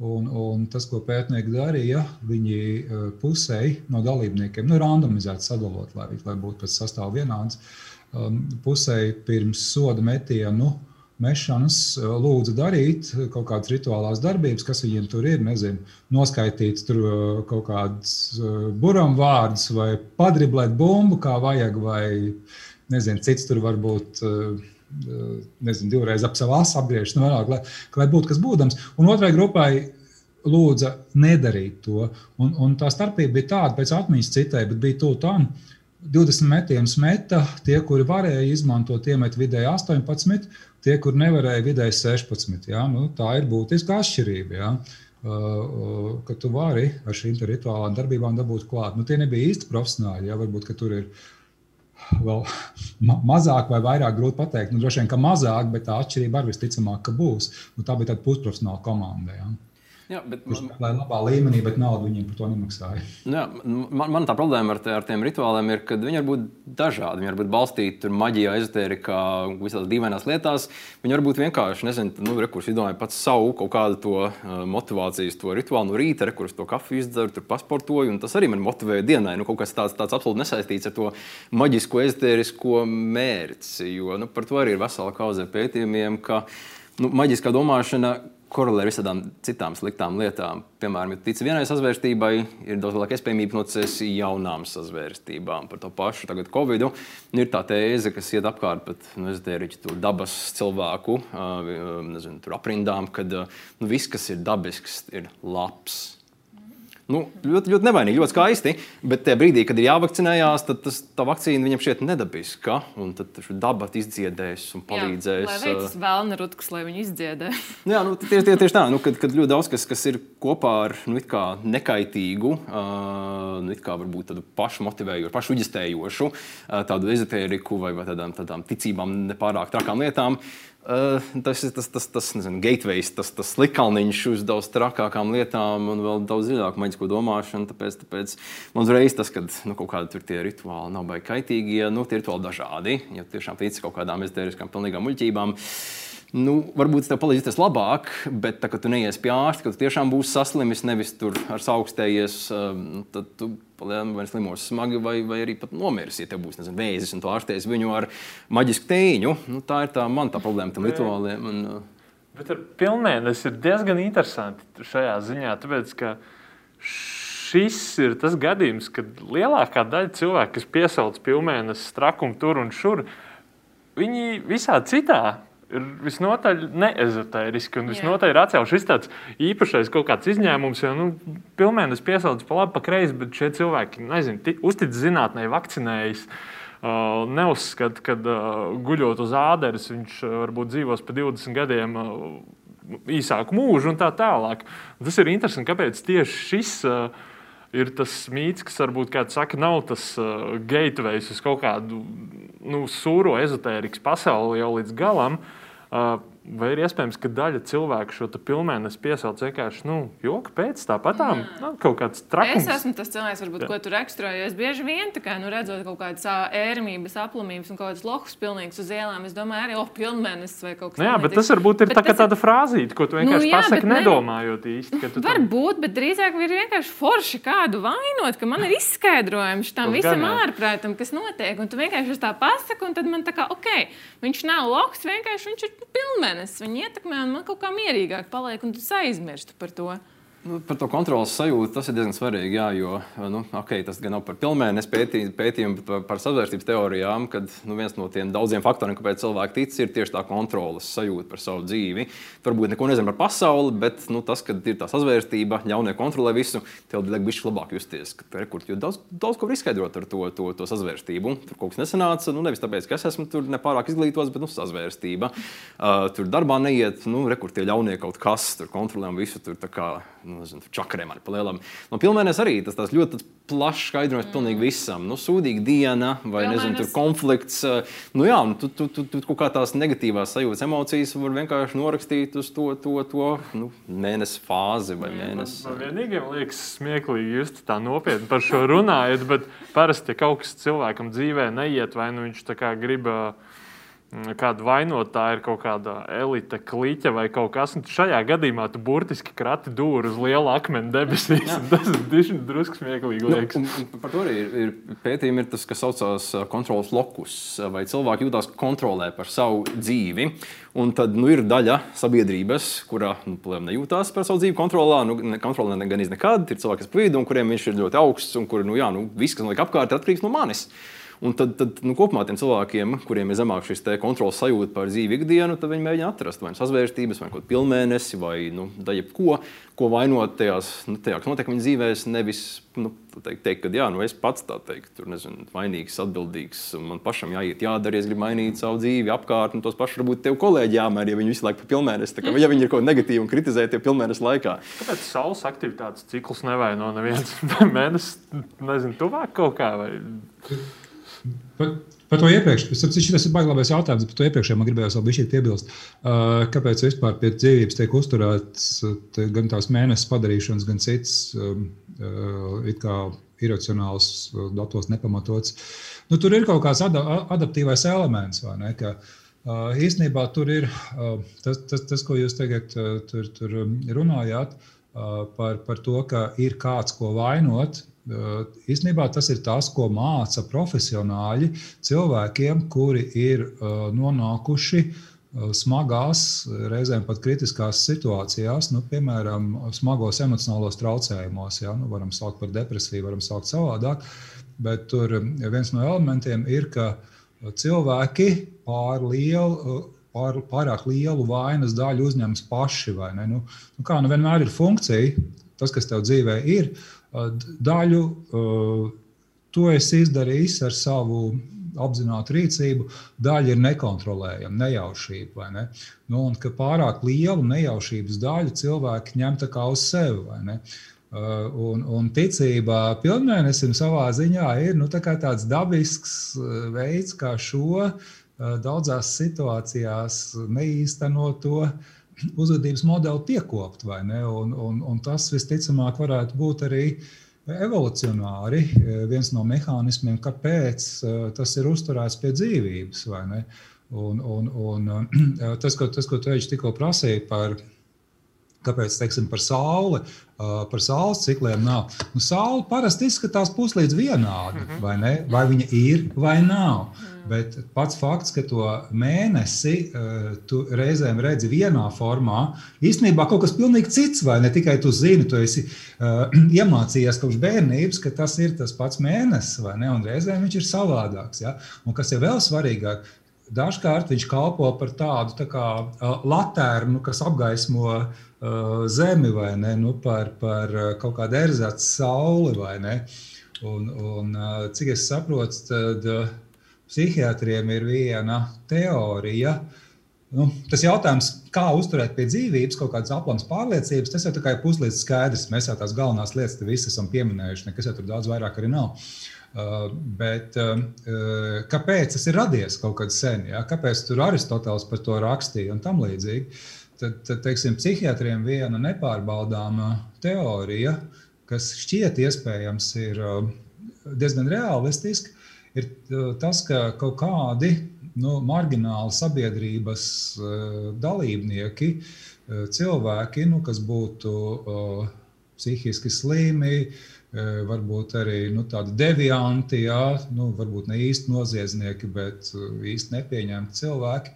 Un, un tas, ko pētnieki darīja, viņi uh, pusēji no dalībniekiem, nu, randomizēti sadalot, lai, lai būtu pēc sastāvā vienāds, um, pusēji pirms soda metienu mešanas lūdza darīt kaut kādas rituālās darbības, kas viņiem tur ir. Nezinu, noskaitīt tur kaut kādus buram vārdus vai padriblēt bumbu, kā vajag, vai nezinu, cits tur varbūt. Nezinu, divreiz ap savu asu apgriezt, nu, vēlāk, lai, lai būtu kas būdams. Un otrai grupai lūdza nedarīt to. Un, un tā starpība bija tāda, pēc atmiņas citai, bet bija tuvu tam. 20 metienus meta, tie, kuri varēja izmantot, iemet vidēji 18, tie, kur nevarēja, vidēji 16. Ja? Nu, tā ir būtiska atšķirība. Ja? Uh, ka tu vari ar šīm rituālām darbībām dabūt klāt. Nu, tie nebija īsti profesionāļi. Ja? Varbūt tur ir vēl [laughs] ma mazāk vai vairāk grūti pateikt. Nu, droši vien, ka mazāk, bet tā atšķirība arī visticamāk, būs. Nu, tā bija tāda pusprofesionāla komanda. Ja? Jā, bet Kurš man... labā līmenī, bet naudu viņiem par to nemaksāja. Jā, man, man tā problēma ar, te, ar tiem rituāliem ir, ka viņi var būt dažādi. Viņi var būt balstīti maģijā, ezotērijā, visās dīvainās lietās. Viņi var būt vienkārši, nezinu, nu, rekurs izdomāja pats savu kaut kādu to uh, motivācijas, to rituālu no rīta, rekurs to kafiju izdzeru, tur pasportoju, un tas arī man motivēja dienai. Nu, kaut kas tāds, tāds absolūti nesaistīts ar to maģisko, ezotērisko mērci, jo nu, par to arī ir vesela kauze pētījumiem, ka nu, maģiskā domāšana korelē ar visām citām sliktām lietām. Piemēram, ja tici vienai sazvērstībai, ir daudz lielāka iespējamība nocēst jaunām sazvērstībām. Par to pašu tagad Covid. Ir tā tēze, kas iet apkārt pat nu, tēriķi, dabas cilvēku nezinu, aprindām, kad nu, viss, kas ir dabisks, ir labs. Nu, ļoti, ļoti nevainīgi, ļoti skaisti. Bet tajā brīdī, kad ir jāvakcinējās, tad tas, tā vakcīna viņam šķiet nedabiska. Un tad daba izdziedēs un palīdzēs. Jā, lai veicas vēlna rutkas, lai viņi izdziedē. [laughs] Jā, nu, tieši, tieši, tieši tā. Nu, kad, kad ļoti daudz kas, kas ir kopā ar nu, nekaitīgu, uh, nu, varbūt tādu pašmotivējošu, pašuģistējošu, uh, tādu ezotēriku vai, vai tādām, tādām ticībām nepārāk trakām lietām. Uh, tas ir tas, tas, tas nezinu, gateway, tas, tas slikalniņš uz daudz trakākām lietām un vēl daudz dziļāku maģisko domāšanu. Tāpēc, tāpēc man uzreiz tas, ka nu, kaut kādi tie rituāli nav baigi kaitīgi, ja nu, tie rituāli dažādi. Ja tiešām tic kaut kādām ezotēriskām, pilnīgām muļķībām, Nu, varbūt tev palīdzēs labāk, bet tā, kad tu neies pie ārsta, kad tu tiešām būsi saslimis, nevis tur ar augstējies, um, tad tu vai slimos smagi, vai, vai arī pat nomirsi, ja tev būs nezinu, vēzis, un tu ārstēsi viņu ar maģisku tēņu. Nu, tā ir tā man tā problēma tam rituāliem. Un, uh... Bet ar pilnmēnesi ir diezgan interesanti šajā ziņā, tāpēc, ka šis ir tas gadījums, kad lielākā daļa cilvēku, kas piesauc pilnmēnesi trakumu tur un šur, viņi visā citā ir visnotaļ neezotēriski un visnotaļ atcēluši. Šis tāds īpašais kaut kāds izņēmums, jo nu, pilnīgi piesaucas pa labi, pa kreisi, bet šie cilvēki nezinu, uztic zinātnē, vakcinējas. Uh, neuzskata, ka uh, guļot uz āderes, viņš uh, varbūt dzīvos pa 20 gadiem uh, īsāku mūžu un tā tālāk. Tas ir interesanti, kāpēc tieši šis uh, ir tas mīts, kas varbūt, kā saka, nav tas uh, gateway uz kaut kādu nu, sūro ezotērikas pasauli jau līdz galam. Uh, vai ir iespējams, ka daļa cilvēku šo pilnmēnesi piesauc vienkārši nu, joka pēc tāpatām? Nu, kaut kāds traks. Es esmu tas cilvēks, varbūt, ko tu raksturoji. Es bieži vien kā, nu, redzot kaut kādas ērmības, aplamības un kaut kādas lohus pilnīgas uz ielām, es domāju, arī, oh, pilnmēnesis vai kaut kas tāds. Nu jā, bet tas varbūt ir bet tā, tas... tāda frāzīte, ko tu nu vienkārši nu, jā, pasaki, nedomājot īsti. Varbūt, bet drīzāk ir vienkārši forši kādu vainot, ka man ir izskaidrojums tam visam ārprātam, kas notiek. Un tu vienkārši tā pasaki, un tad man tā kā, ok, viņš nav lohs, vienkārši viņš ir pilnmēnesis viņi ietekmē, un man kaut kā mierīgāk paliek, un tu aizmirsti par to. Nu, par to kontrolas sajūtu tas ir diezgan svarīgi. Jā, jo nu, okay, tas gan nav par pilnmēnesi pētījumu, pētījumu par, par savvērstības teorijām, kad nu, viens no tiem daudziem faktoriem, kāpēc cilvēki tic, ir tieši tā kontrolas sajūta par savu dzīvi. Varbūt neko nezinu par pasauli, bet nu, tas, ka ir tā sazvērstība, ļaunie kontrolē visu, tev liek bišķi labāk justies. Ka, kur, daudz, daudz ko izskaidrot ar to, to, to sazvērstību. Tur kaut kas nesanāca, nu, nevis tāpēc, ka es esmu tur nepārāk izglītots, bet nu, sazvērstība. Uh, tur darbā neiet, nu, re, kur tie ļaunie kaut kas, tur kontrolē visu. Tur, nu, nezinu, čakariem ar palielam. No pilnēnēs arī tas ļoti tas plašs skaidrojums mm. pilnīgi visam. Nu, sūdīga diena vai nezinu, tur konflikts. Eh, nu, jā, nu, tu, tu, tu, tu kaut kā tās negatīvās sajūtas, emocijas var vienkārši norakstīt uz to, to, to nu, mēnesi fāzi vai mēnesi. Man, man vienīgiem liekas smieklīgi, jūs tā nopietni par šo runājat, bet parasti, ja kaut kas cilvēkam dzīvē neiet, vai nu viņš tā kā grib. Uh, kāda vainotāja ir kaut kāda elite, kliķa vai kaut kas tāds. Šajā gadījumā tu burtiski krati dūri uz liela akmens debesīs. [laughs] Tas ir drusku smieklīgi. Nu, un, un par to arī ir, ir pētījumi, ir tas, kas saucās kontrols lokus, vai cilvēki jūtas kontrolē par savu dzīvi. Un tad nu, ir daļa sabiedrības, kurā nu, nejūtās par savu dzīvi kontrolā. Nu, ne, kontrolē ne, gan nekad. Ir cilvēki, kas pa vidu, un kuriem viņš ir ļoti augsts, un kur nu, jā, nu, viss, kas notiek apkārt, ir atkarīgs no manis. Un tad, tad nu, kopumā tiem cilvēkiem, kuriem ir zemāk šis kontrols sajūta par dzīvi ikdienu, tad viņi mēģina atrast vai nu sazvērstības, vai kaut kādu pilnmēnesi, vai nu, jebko, ko vainot tajās, nu, tajā, kas notiek viņa dzīvēs. Nevis nu, teikt, teikt, ka jā, nu, es pats tā teikt, tur nezinu, vainīgs, atbildīgs, un man pašam jāiet, jādara, es gribu mainīt savu dzīvi, apkārt, un tos pašus varbūt tev kolēģi jāmēr, ja viņi visu laiku pa pilnmēnesi, kā, ja viņi ir kaut ko negatīvu un kritizē tie pilnmēnesi laikā. Kāpēc saules aktivitātes cikls nevaino neviens [laughs] mēnesis, nezinu, tuvāk kaut kā? Vai... Par, par to iepriekš, tas ir baigts labais jautājums, par to iepriekšējā man gribējās vēl bišķi piebilst. Uh, kāpēc vispār pie dzīvības tiek uzturēts gan tās mēnesis padarīšanas, gan cits um, uh, iracionāls, datos nepamatots. Nu, tur ir kaut kāds ada, adaptīvais elements, vai ne? Ka, uh, īstenībā tur ir tas, tas, tas, ko jūs tagad tur, tur runājāt par, par to, ka ir kāds, ko vainot Īsnībā tas ir tas, ko māca profesionāļi cilvēkiem, kuri ir nonākuši smagās, reizēm pat kritiskās situācijās, nu, piemēram, smagos emocionālos traucējumos. Ja? Nu, varam saukt par depresiju, varam saukt savādāk, bet tur viens no elementiem ir, ka cilvēki pār lielu pār, pārāk lielu vainas daļu uzņemas paši. Nu, nu kā nu vienmēr ir funkcija, tas, kas tev dzīvē ir, daļu to es izdarīju ar savu apzinātu rīcību, daļa ir nekontrolējama, nejaušība. Ne? Nu, un ka pārāk lielu nejaušības daļu cilvēki ņem uz sevi. Uh, un, un ticība pilnvērtīgam savā ziņā ir nu, tā tāds dabisks veids, kā šo uh, daudzās situācijās neīstenot to uzvedības modeli piekopt. Un, un, un tas visticamāk varētu būt arī evolucionāri viens no mehānismiem, kāpēc eh, tas ir uzturēts pie dzīvības. Un, un, un [clears throat] tas, ko, tas, ko tu tikko prasīji par Kāpēc teiksim, par sauli, par saules cikliem nav? Nu, saule parasti izskatās puslīdz vienādi, mhm. vai, ne? vai viņa ir vai nav. Bet pats fakts, ka to mēnesi tu reizēm redzi vienā formā, īstenībā kaut kas pilnīgi cits, vai ne tikai tu zini, tu esi uh, [clears throat] iemācījies kopš bērnības, ka tas ir tas pats mēnesis, vai ne? Un reizēm viņš ir savādāks. Ja? Un kas ir vēl svarīgāk, dažkārt viņš kalpo par tādu tā kā, uh, latērnu, kas apgaismo uh, zemi vai ne, nu, par, par kaut kādu erzātu sauli vai ne. Un, un, cik es saprotu, tad psihiatriem ir viena teorija. Nu, tas jautājums, kā uzturēt pie dzīvības kaut kādas aplamas pārliecības, tas jau tikai puslīdz skaidrs. Mēs jau tās galvenās lietas te visi esam pieminējuši, nekas jau tur daudz vairāk arī nav. Uh, bet uh, kāpēc tas ir radies kaut kad sen? Ja? Kāpēc tur Aristoteles par to rakstīja un tam līdzīgi? Uh, tad, tad teiksim, psihiatriem viena nepārbaudāma teorija, kas šķiet iespējams ir uh, diezgan realistiska, ir uh, tas, ka kaut kādi nu, margināli sabiedrības uh, dalībnieki, cilvēki, nu, kas būtu psihiski slimi, varbūt arī nu, tādi devianti, jā, nu, varbūt ne īsti noziedznieki, bet īsti nepieņemti cilvēki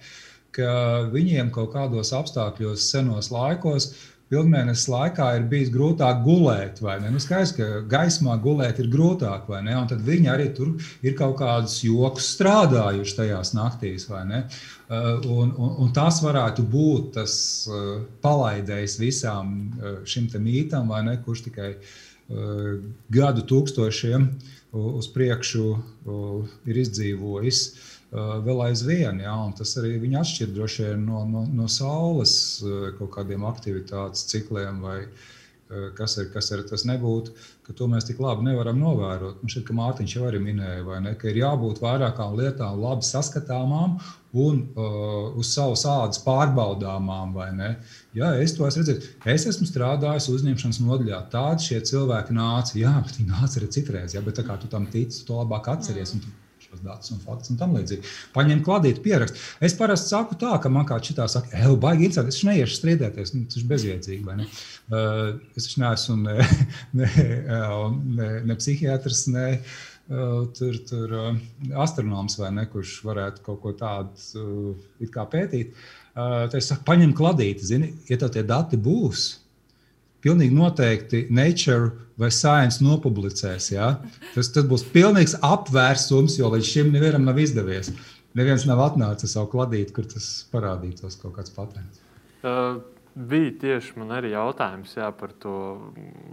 ka viņiem kaut kādos apstākļos, senos laikos, pilnmēnesis laikā ir bijis grūtāk gulēt. Nu, skaidrs, ka gaismā gulēt ir grūtāk, vai ne? Un tad viņi arī tur ir kaut kādus joks strādājuši tajās naktīs, vai ne? Uh, un, un, un tas varētu būt tas uh, palaidējs visām uh, šim mītam, vai ne? Kurš tikai gadu tūkstošiem uz priekšu ir izdzīvojis. Eh, vēl aizvien. Ja, tas arī viņu atšķir droši vien no, no, no saules eh, kaut kādiem aktivitātes cikliem vai eh, kas ir, kas ir tas nebūtu, ka to mēs tik labi nevaram novērot. Man šķiet, ka Mārtiņš jau arī minēja, ne, ka ir jābūt vairākām lietām labi saskatāmām un uh, uz savas ādas pārbaudāmām. Ja, es to esmu redzējis. Es esmu strādājis uzņemšanas nodaļā. Tādi šie cilvēki nāca. Jā, bet viņi nāca arī citreiz. Ja, bet kā tu tam tici, to labāk atceries. Mm tos datus un faktus un tam līdzīgi. Paņem klādīt, pierakst. Es parasti saku tā, ka man kā šitā saka, ej, baigi interesanti, es neiešu strīdēties, nu, tas ir bezjēdzīgi, vai ne? Uh, es taču neesmu ne, [laughs] ne, ne, ne psihiatrs, ne uh, tur, tur uh, astronoms vai ne, kurš varētu kaut ko tādu uh, pētīt. Uh, tad es saku, paņem klādīt, zini, ja tev tie dati būs pilnīgi noteikti Nature vai Science nopublicēs. Ja? Tas, tas būs pilnīgs apvērsums, jo līdz šim nevienam nav izdevies. Neviens nav atnācis savu kladīti, kur tas parādītos kaut kāds patents. Uh. Bija tieši man arī jautājums jā, par to,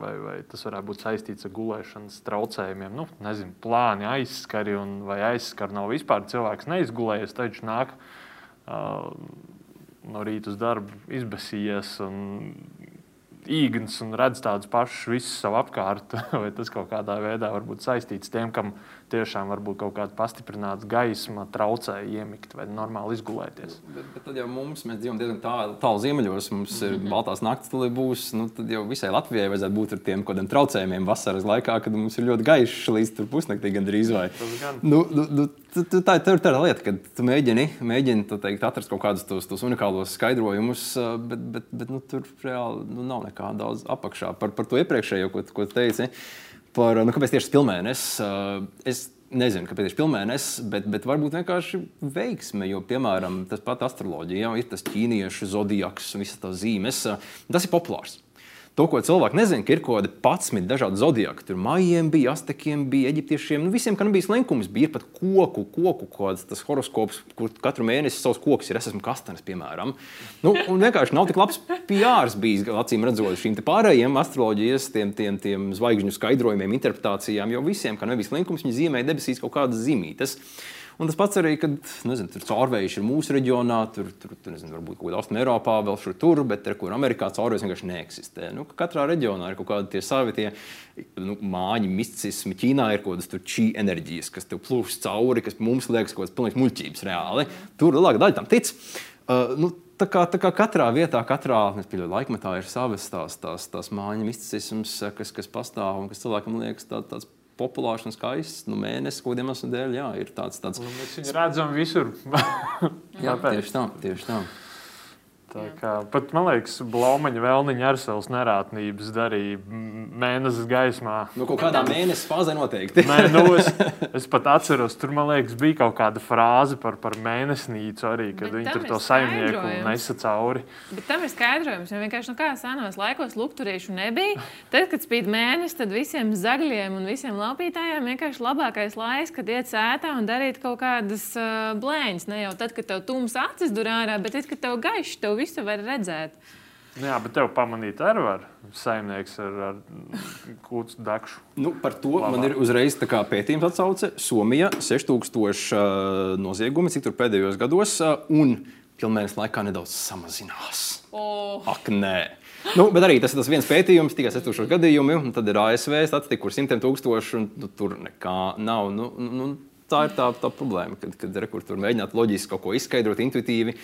vai, vai tas varētu būt saistīts ar gulēšanas traucējumiem. Nu, nezinu, plāni aizskari, un vai aizskari nav vispār. Cilvēks neizgulējies, taču nāk uh, no rīta uz darbu izbēsījies un īgns un redz tādus pašus visus savu apkārt, [laughs] vai tas kaut kādā veidā var būt saistīts tiem, kam tiešām var būt kaut kāda pastiprināta gaisma, traucēja iemigt vai normāli izgulēties. Bet, bet tad jau mums, mēs dzīvojam diezgan tālu, tālu ziemeļos, mums ir mm -hmm. baltās naktis, tad būs, nu, tad jau visai Latvijai vajadzētu būt ar tiem kādiem traucējumiem vasaras laikā, kad mums ir ļoti gaišs līdz pusnaktī gandrīz vai. Nu, nu, nu, tā ir tā lieta, ka tu mēģini, mēģini tu teikt, atrast kaut kādus tos, tos unikālos skaidrojumus, bet, bet, bet nu, tur reāli nu, nav nekā daudz apakšā par, par to iepriekšējo, ko, ko teici par nu, kāpēc tieši pilnmēnesis. Es nezinu, kāpēc tieši pilnmēnesis, bet, bet varbūt vienkārši veiksme. Jo, piemēram, tas pat astroloģija, jau ir tas ķīniešu zodiaks un visas tās zīmes. Tas ir populārs. To, ko cilvēki nezina, ka ir kaut kādi 11 dažādi zodiaki. Tur maijiem bija, aztekiem bija, eģiptiešiem. Nu, visiem, kam bija slinkums, bija pat koku, koku kāds tas horoskops, kur katru mēnesi savs koks ir. Es esmu kastanis, piemēram. Nu, un vienkārši nav tik labs PR bijis, acīm redzot, šīm pārējiem astroloģijas, tiem, tiem, tiem zvaigžņu skaidrojumiem, interpretācijām. Jo visiem, kam nebija slinkums, viņi zīmēja debesīs kaut kādas zīmītes. Un tas pats arī, kad nezinu, tur caurvējš ir mūsu reģionā, tur, tur, tur nezinu, varbūt kaut kādā Austrum Eiropā, vēl šur tur, bet tur, kur Amerikā caurvējs vienkārši neeksistē. Nu, katrā reģionā ir kaut kādi tie savi tie, nu, māņi, misticismi. Ķīnā ir kaut kādas čī enerģijas, kas tev plūst cauri, kas mums liekas kaut kāds pilnīgs muļķības reāli. Tur lielāka daļa tam tic. Uh, nu, Tā kā, tā kā katrā vietā, katrā pieļauju, laikmetā ir savas tās, tās, tās mājiņa, misticisms, kas, kas pastāv un kas cilvēkam liekas tā, tāds populārs un skaists. Nu, mēnesis, ko iemeslu dēļ, jā, ir tāds. tāds... Nu, mēs viņu redzam visur. [laughs] Jā, tieši tā. Tieši tā. Tā kā, pat, man liekas, Blaumaņa vēlniņa ar savas nerātnības darīja mēnesis gaismā. Nu, kaut kādā mēnesis fāzē noteikti. Nē, nu, es, [laughs] es pat atceros, tur man liekas, bija kaut kāda frāze par, par mēnesnīcu arī, kad viņi tur to saimnieku nesa cauri. Bet tam ir skaidrojums, jo vienkārši no kā senos laikos lukturīšu nebija. Tad, kad spīd mēnesis, tad visiem zagļiem un visiem laupītājiem vienkārši labākais laiks, kad iet sētā un darīt kaut kādas uh, blēņas. Ne jau tad, kad tev tums acis dur ārā, bet tad, kad tev gaišs, tev visu var redzēt. Nu Jā, bet tev pamanīt arī var saimnieks ar, ar kūts dakšu. Nu, par to Labā. man ir uzreiz tā kā pētījums atsauce. Somija 6000 uh, noziegumi, cik tur pēdējos gados, uh, un pilnmēnesis laikā nedaudz samazinās. Oh. Ak, nē. Nu, bet arī tas ir tas viens pētījums, tikai 6000 gadījumi, un tad ir ASV statistika, kur simtiem tūkstoši, un nu, tur nekā nav. Nu, nu, tā ir tā, tā problēma, kad, kad rekur, tur mēģināt loģiski kaut ko izskaidrot, intuitīvi.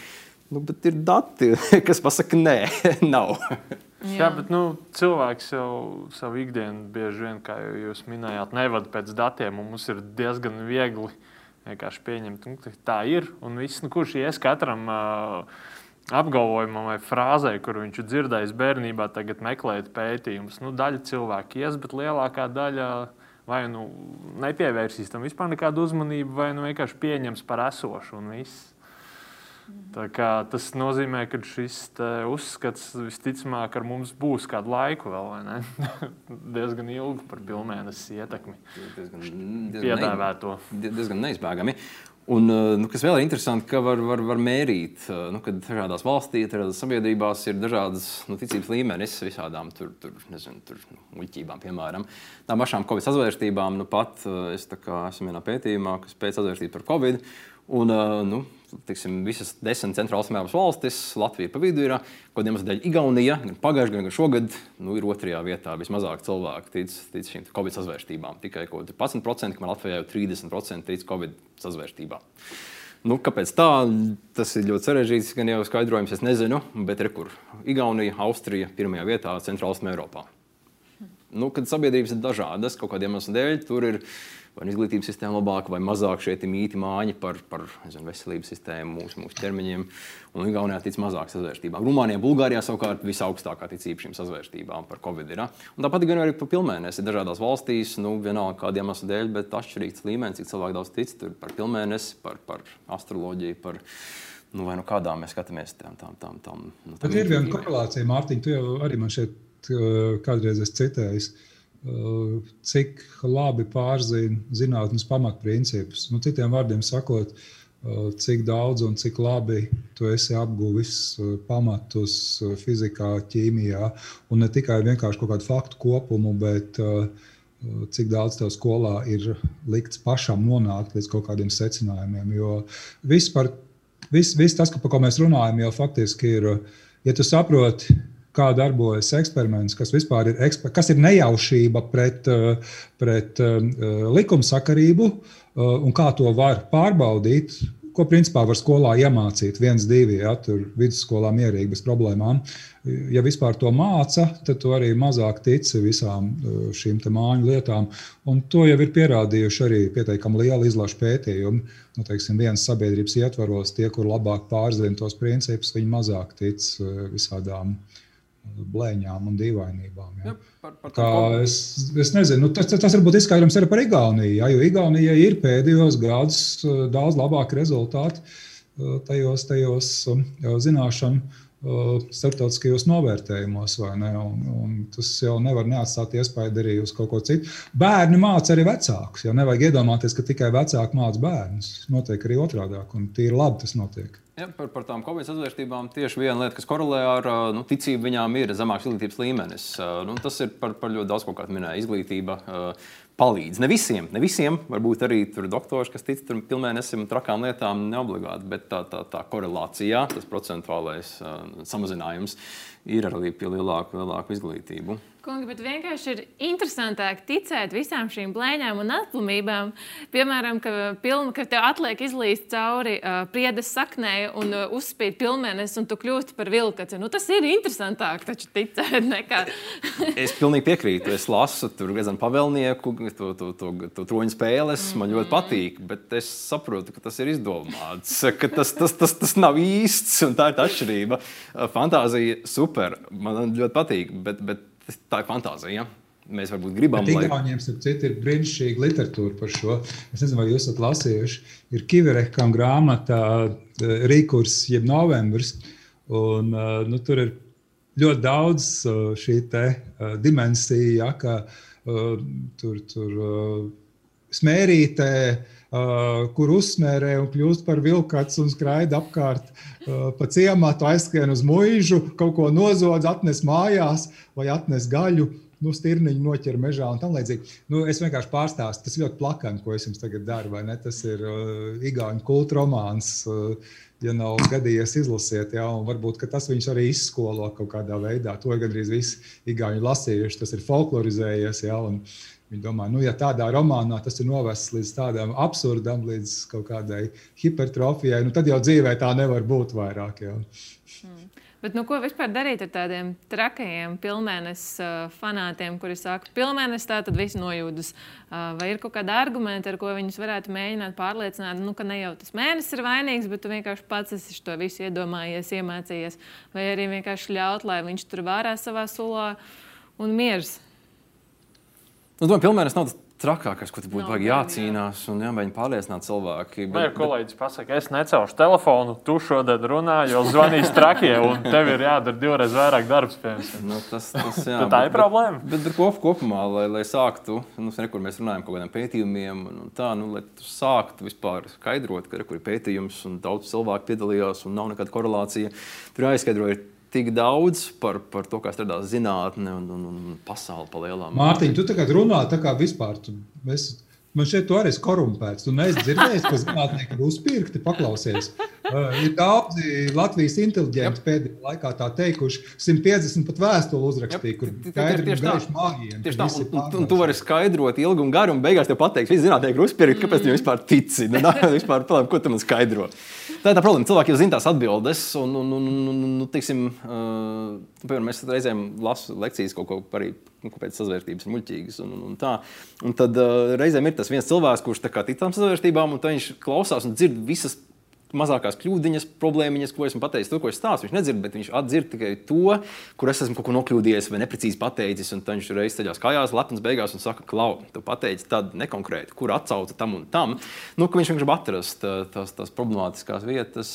Nu, bet ir dati, [laughs] kas pasaka, nē, [laughs] nav. Jā, Jā bet nu, cilvēks jau savu ikdienu bieži vien, kā jūs minējāt, nevada pēc datiem. un Mums ir diezgan viegli vienkārši pieņemt, nu, ka tā ir. Un viss, nu, kurš ies katram uh, apgalvojumam vai frāzē, kur viņš ir dzirdējis bērnībā, tagad meklēt pētījumus. Nu, daļa cilvēku ies, bet lielākā daļa vai nu nepievērsīs tam vispār nekādu uzmanību, vai nu vienkārši pieņems par esošu un viss. Tas nozīmē, ka šis uzskats visticamāk ar mums būs kādu laiku vēl, vai ne? [laughs] diezgan ilgu par pilnmēnesi ietekmi. Diezgan, diezgan, ne, diezgan neizbēgami. Un, nu, kas vēl ir interesanti, ka var, var, var mērīt, nu, kad dažādās valstīs, dažādās sabiedrībās ir dažādas nu, ticības līmenis visādām tur, tur, nezinu, tur, nu, muļķībām, piemēram. Tām pašām Covid sazvērstībām, nu pat es kā, esmu vienā pētījumā, kas pēc sazvērstību par Covid. Un, nu, tiksim, visas desmit centrālās Eiropas valstis, Latvija pa vidu ir, kaut kādiem dēļ Igaunija, gan pagājušajā gan šogad, nu, ir otrajā vietā. Vismazāk cilvēku tic, tic šīm Covid sazvērstībām. Tikai 11%, kamēr Latvijā jau 30% tic Covid sazvērstībām. Nu, kāpēc tā? Tas ir ļoti sarežģīts, gan jau skaidrojums, es nezinu, bet rekur. Igaunija, Austrija pirmajā vietā centrālajā Eiropā. Nu, kad sabiedrības ir dažādas, kaut kādiem iemesliem dēļ, tur ir vai nu izglītības sistēma labāka, vai mazāk šeit ir mīti māņi par, par zinu, veselības sistēmu, mūsu, mūsu ķermeņiem. Un Igaunijā tic mazāk sazvērstībām. Rumānijā, Bulgārijā savukārt visaugstākā ticība šīm sazvērstībām par covid. Ir? Un tāpat gan arī par pilnmēnesi. Dažādās valstīs, nu, vienalga kādiem iemesliem dēļ, bet atšķirīgs līmenis, cik cilvēki daudz tic par pilnmēnesi, par, par astroloģiju. Par, Nu, vai nu kādā mēs skatāmies tam, tam, tam, tam, nu, tam Bet ir viena korelācija, Mārtiņ, tu jau arī man šeit uh, kādreiz esi citējis. Uh, cik labi pārzina zinātnīs pamatprincipus. Nu, citiem vārdiem sakot, uh, cik daudz un cik labi tu esi apguvis uh, pamatus fizikā, ķīmijā, un ne tikai vienkārši kaut kādu faktu kopumu, bet cik daudz tev skolā ir likts pašam nonākt līdz kaut kādiem secinājumiem. Jo viss par Viss, viss tas, par ko mēs runājam, jau faktiski ir, ja tu saproti, kā darbojas eksperiments, kas vispār ir, kas ir nejaušība pret, pret likumsakarību un kā to var pārbaudīt. Ko principā var skolā iemācīt? viens, divi, ja tur vidusskolā mierīgi bez problēmām. Ja vispār to māca, tad tu arī mazāk tici visām šīm māju lietām. Un to jau ir pierādījuši arī pietiekami liela izlaša pētījumi. Nu, teiksim, vienas sabiedrības ietvaros tie, kur labāk pārzina tos principus, viņi mazāk tic visādām blēņām un dīvainībām. Ja. Ja, par, par Kā, es, es nezinu, nu, tas, tas varbūt izskaidrojums arī par Igauniju. Ja, jo Igaunijai ir pēdējos gados daudz labāki rezultāti tajos, tajos zināšanu starptautiskajos novērtējumos. Un, un tas jau nevar neatstāt iespēju arī uz kaut ko citu. Bērni māca arī vecākus. Jau nevajag iedomāties, ka tikai vecāki māca bērnus. Notiek arī otrādi, un tīri labi tas notiek. Ja, par, par tām Covid sazvērstībām tieši viena lieta, kas korelē ar nu, ticību, viņām ir zemāks izglītības līmenis. Nu, tas ir par, par ļoti daudz ko, kā minēja, izglītība. Palīdz. Ne visiem, ne visiem, varbūt arī tur doktori, kas tic tam pilnēnesim un trakām lietām, neobligāti, bet tā, tā, tā korelācijā, tas procentuālais uh, samazinājums ir arī pie lielāku, lielāku izglītību. Kungi, bet vienkārši ir interesantāk ticēt visām šīm blēņām un atklājumībām. Piemēram, ka, piln, ka tev atliek izlīst cauri uh, priedes saknē un uh, uzspīd pilnēnes, un tu kļūsti par vilkaci. Nu, tas ir interesantāk taču ticēt [laughs] nekā. es pilnīgi piekrītu. Es lasu tur gan pavēlnieku, to, to, to, to troņu spēles. Man ļoti patīk, bet es saprotu, ka tas ir izdomāts, ka tas, tas, tas, tas nav īsts un tā ir tā atšķirība. Fantāzija super, man ļoti patīk. Bet, bet tā ir fantāzija. Ja? Mēs varbūt gribam, lai Igauniem citu, ir brīnišķīga literatūra par šo. Es nezinu, vai jūs esat lasījuši. Ir Kiverekam grāmatā eh, Rīkurs, jeb novembris. Un, eh, nu, tur ir ļoti daudz eh, šī dimensija, ja, ka tur, tur smērītē, kur uzsmērē un kļūst par vilkats un skraida apkārt pa ciematu, aizskrien uz mūžu, kaut ko nozodz, atnes mājās vai atnes gaļu. Nu, stirniņu noķer mežā un tā līdzīgi. Nu, es vienkārši pārstāstu, tas ļoti plakani, ko es jums tagad daru. Tas ir uh, Igaunijas kultūra romāns. Uh, ja nav gadījies izlasīt, ja, un varbūt tas viņus arī izskolo kaut kādā veidā. To gandrīz visi Igauni lasījuši, tas ir folklorizējies. Ja, un, Viņi domā, nu, ja tādā romānā tas ir novests līdz tādam absurdam, līdz kaut kādai hipertrofijai, nu, tad jau dzīvē tā nevar būt vairāk. Jau. Mm. Bet, nu, ko vispār darīt ar tādiem trakajiem pilnēnes uh, fanātiem, kuri saka, ka pilnēnes tā tad viss nojūdas? Uh, vai ir kaut kāda argumenta, ar ko viņus varētu mēģināt pārliecināt, nu, ka ne jau tas mēnesis ir vainīgs, bet tu vienkārši pats esi to visu iedomājies, iemācījies, vai arī vienkārši ļaut, lai viņš tur vārā savā sulā un miers? Nu, domāju, pilnvērtības nav tas trakākais, ko tu būtu vajag jācīnās un jāmēģina pārliecināt cilvēki. Bet, ja kolēģis pasakā, es necelšu telefonu, tu šodien runā, jo zvanīs trakie, un tev ir jādara divreiz vairāk darbs. Nu, tas, tas, jā, [laughs] tā ir problēma. Bet, bet, bet kop, kopumā, lai, lai sāktu, nu, kur mēs runājam par kaut kādiem pētījumiem, un tā, nu, lai tu sāktu vispār skaidrot, ka ir pētījums un daudz cilvēku piedalījās un nav nekāda korelācija, tur jāizskaidro. Tik daudz par, par to, kā strādā zinātnē un, un, un pasaule pa lielām. Mārtiņ, tu tagad runā tā kā vispār. Tu, mēs, Man šeit arī ir korumpēts. Tu neesi dzirdējis, ka zinātnieki ir uzpirkti. Paklausies. Uh, ir daudzi Latvijas inteliģenti pēdējā laikā tā teikuši, 150 pat vēstuli uzrakstīja, kur skaidri ir gaiši mājiņi. Tieši tā, un, un, un tu vari skaidrot ilgi un garu, un beigās tev pateiks, visi zinātnieki ir uzpirkti, kāpēc viņi vispār tici. Nu, [laughs] vispār, ko tu man skaidro? Tā ir tā problēma. Cilvēki jau zina tās atbildes, un, un, un, un, un teiksim, uh, piemēram, mēs reizēm lasām lekcijas kaut ko par nu, kāpēc sazvērstības ir muļķīgas. Un, un, un tā. un tad uh, reizēm ir tas viens cilvēks, kurš tic tam sazvērstībām, un viņš klausās un dzird visas mazākās kļūdiņas, problēmiņas, ko esmu pateicis, to, ko es stāstu. Viņš nedzird, bet viņš atdzird tikai to, kur es esmu kaut ko nokļūdījies vai neprecīzi pateicis. Un viņš reiz ceļās kājās, lepns beigās un saka, klau, tu pateici tādu nekonkrētu, kur atsauca tam un tam. Nu, viņš vienkārši grib atrast tās, tās problemātiskās vietas,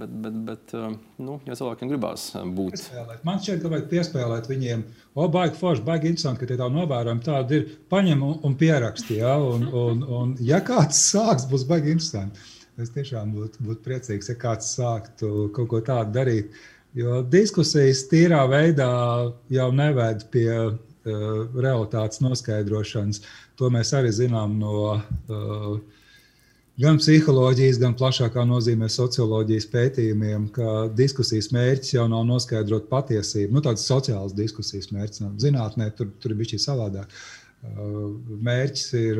bet, bet, bet nu, ja cilvēkiem gribās būt. Piespēlēt. Man šķiet, ka vajag piespēlēt viņiem. O, baigi forši, baigi interesanti, ka tie tā novērojami tādi ir. Paņem un, un pieraksti, ja? un, un, un ja kāds sāks, būs baigi interesanti. Es tiešām būtu būt priecīgs, ja kāds sāktu kaut ko tādu darīt. Jo diskusijas tīrā veidā jau neved pie uh, realitātes noskaidrošanas. To mēs arī zinām no uh, gan psiholoģijas, gan plašākā nozīmē socioloģijas pētījumiem, ka diskusijas mērķis jau nav noskaidrot patiesību. Nu, tādas sociālas diskusijas mērķis. Zinātnē tur, tur ir bijis savādāk. Uh, Mērķis ir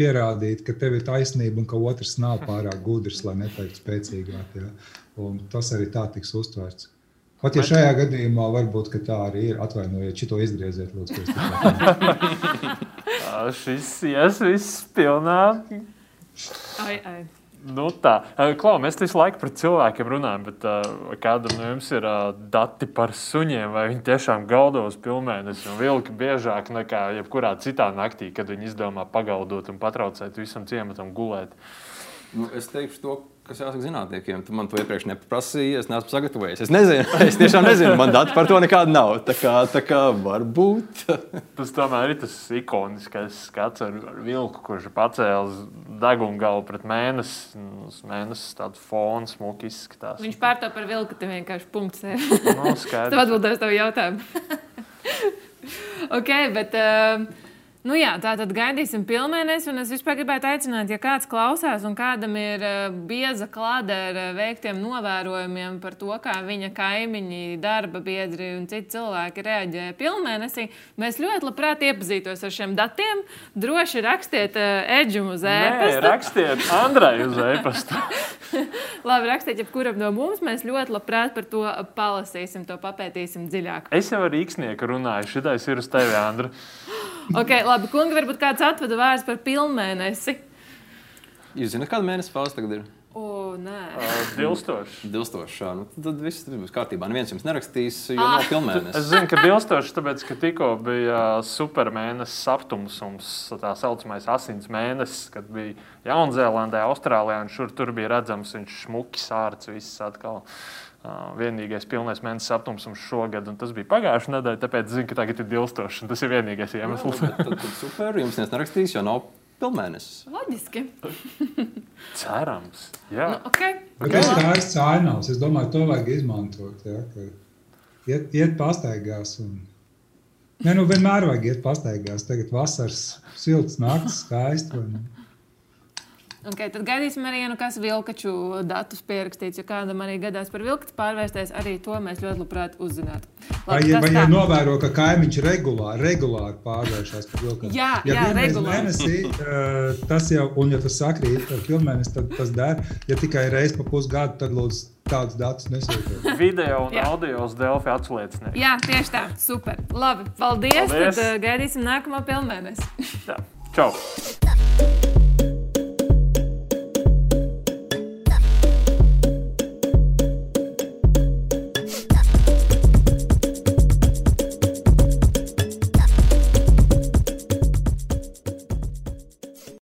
pierādīt, ka tev ir taisnība un ka otrs nav pārāk gudrs, lai neteiktu spēcīgāk. Ja? Un tas arī tā tiks uztverts. Pat ja šajā gadījumā varbūt tā arī ir. Atvainojiet, šito izgrieziet, lūdzu. [laughs] Šis ies viss pilnā. Ai, ai. Nu tā, Klau, mēs visu laiku par cilvēkiem runājam, bet uh, kādam no jums ir uh, dati par suņiem, vai viņi tiešām gaudo uz pilnmēnesi un vilki biežāk nekā jebkurā citā naktī, kad viņi izdomā pagaudot un patraucēt visam ciematam gulēt? Nu, es teikšu to, kas jāsaka zinātniekiem. Tu man to iepriekš neprasīji, es neesmu sagatavojies. Es nezinu, [laughs] es tiešām nezinu, man dati par to nekāda nav. Tā kā, tā kā varbūt. [laughs] tas tomēr ir tas ikoniskais skats ar, ar vilku, kurš ir pacēlis degunu galvu pret mēnesi. Mēnesis tāds fons, smuki izskatās. Viņš pārto par vilku, tu vienkārši punkts. nu, skaidrs. [laughs] Tev atbildēs tavu jautājumu. ok, bet. Uh, Nu jā, tā tad gaidīsim pilnmēnesi. Es vispār gribētu aicināt, ja kāds klausās un kādam ir uh, bieza klāde ar uh, veiktiem novērojumiem par to, kā viņa kaimiņi, darba biedri un citi cilvēki reaģē pilnmēnesī, mēs ļoti labprāt iepazītos ar šiem datiem. Droši rakstiet uh, Edžam uz e-pasta. Rakstiet Andrai uz e-pasta. [laughs] Labi, rakstiet jebkuram no mums. Mēs ļoti labprāt par to palasīsim, to papētīsim dziļāk. Es jau ar Rīgsnieku runāju. Šitais ir uz tevi, Andra. Okay, labi, kungi, varbūt kāds atveda vārds par pilnmēnesi. Jūs zināt, kāda mēneša fāze tagad ir? O, nē, Uh, Dilstoši. Dilstošā. Nu, tad viss būs kārtībā. Neviens jums nerakstīs, jo nav Es pilnmēnesis. zinu, ka dilstoši, tāpēc, ka tikko bija supermēnesis aptumsums, tā saucamais asins mēnesis, kad bija Jaunzēlandē, Austrālijā, un šur tur bija redzams viņš smuki sārts, viss atkal. Uh, vienīgais pilnais mēnesis aptumsums šogad, un tas bija pagājušā nedēļa, tāpēc zinu, ka tagad ir dilstoši. Tas ir vienīgais iemesls. Tad, tad, tad super, jums neviens nerakstīs, jo nav pilnmēnesis. loģiski. [laughs] Cerams. Jā. Nu, okay. Bet tas ir tāds cainavs. Es domāju, to vajag izmantot. Ja, ka iet, iet pastaigās. Un... Nē, nu vienmēr vajag iet pastaigās. Tagad vasaras silts naktis, skaisti. Un... Okay, tad gaidīsim arī, ja nu kas vilkaču datus pierakstīts. Ja kādam arī gadās par vilkatu pārvērsties, arī to mēs ļoti labprāt uzzinātu. Vai, Labi, vai tā. ja novēro, ka kaimiņš regulāri, regulāri pārvēršas par vilku? Jā, ja jā, regulāri. Mēnesī, uh, tas jau, un ja tas sakrīt ar pilnmēnesi, tad tas der. Ja tikai reizi pa pusgadu, tad lūdzu tādus datus nesūtiet. [laughs] Video un Jā. audio uz Delfi atsliecinieki. Jā, tieši tā. Super. Labi. Paldies. Paldies. Tad uh, gaidīsim nākamo pilnmēnesi. Čau! [laughs]